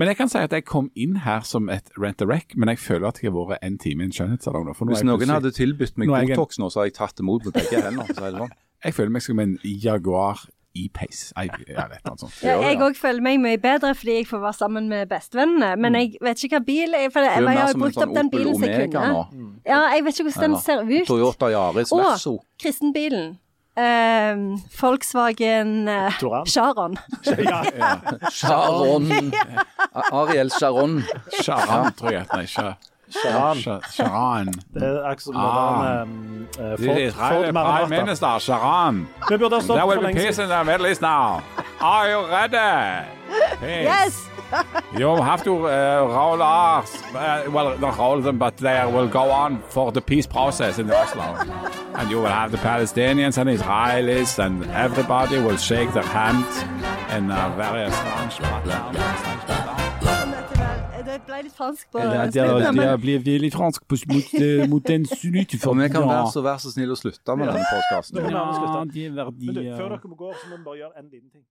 Men jeg kan si at jeg kom inn her som et rent a wreck, men jeg føler at jeg har vært en time i en skjønnhetssalong. Hvis noen plutselig- hadde tilbudt meg Botox nå, så har jeg tatt imot med begge hender. Er sånn. Jeg føler meg som en Jaguar E-Pace. Jeg, jeg vet noe sånt. Ja, jeg òg føler meg mye bedre fordi jeg får være sammen med bestvennene. Men jeg vet ikke hva bil jeg, for jeg, jeg har brukt opp sånn den bilen som jeg kunne. nå. Ja, jeg vet ikke hvordan den ser ut. Toyota Yaris Å, Og kristenbilen. Um, Volkswagen uh. Charon. Ja. Sharon. Ariel Charon. Charon, tror jeg. Nei, Cha- Charan. Cha- Charan. Det er akkurat som Ah. den eh, The Ford, Ford Israeli Prime Maranata. Minister, Charan. Vi burde ha There will for be peace in the Middle East now. Are you ready? Peace. Yes! You have to uh, roll off. Uh, well, not roll them, but they will go on for the peace process in Oslo. And you will have the Palestinians and Israelis, and everybody will shake their hand in a very strange Det ble litt fransk på Det slutten, men- blir veldig fransk på, mot, eh, mot den sunnite Og vi kan være så, vær så snill å slutte med denne podkasten. Ja, de er før dere må gå, så må vi bare gjøre en liten ting.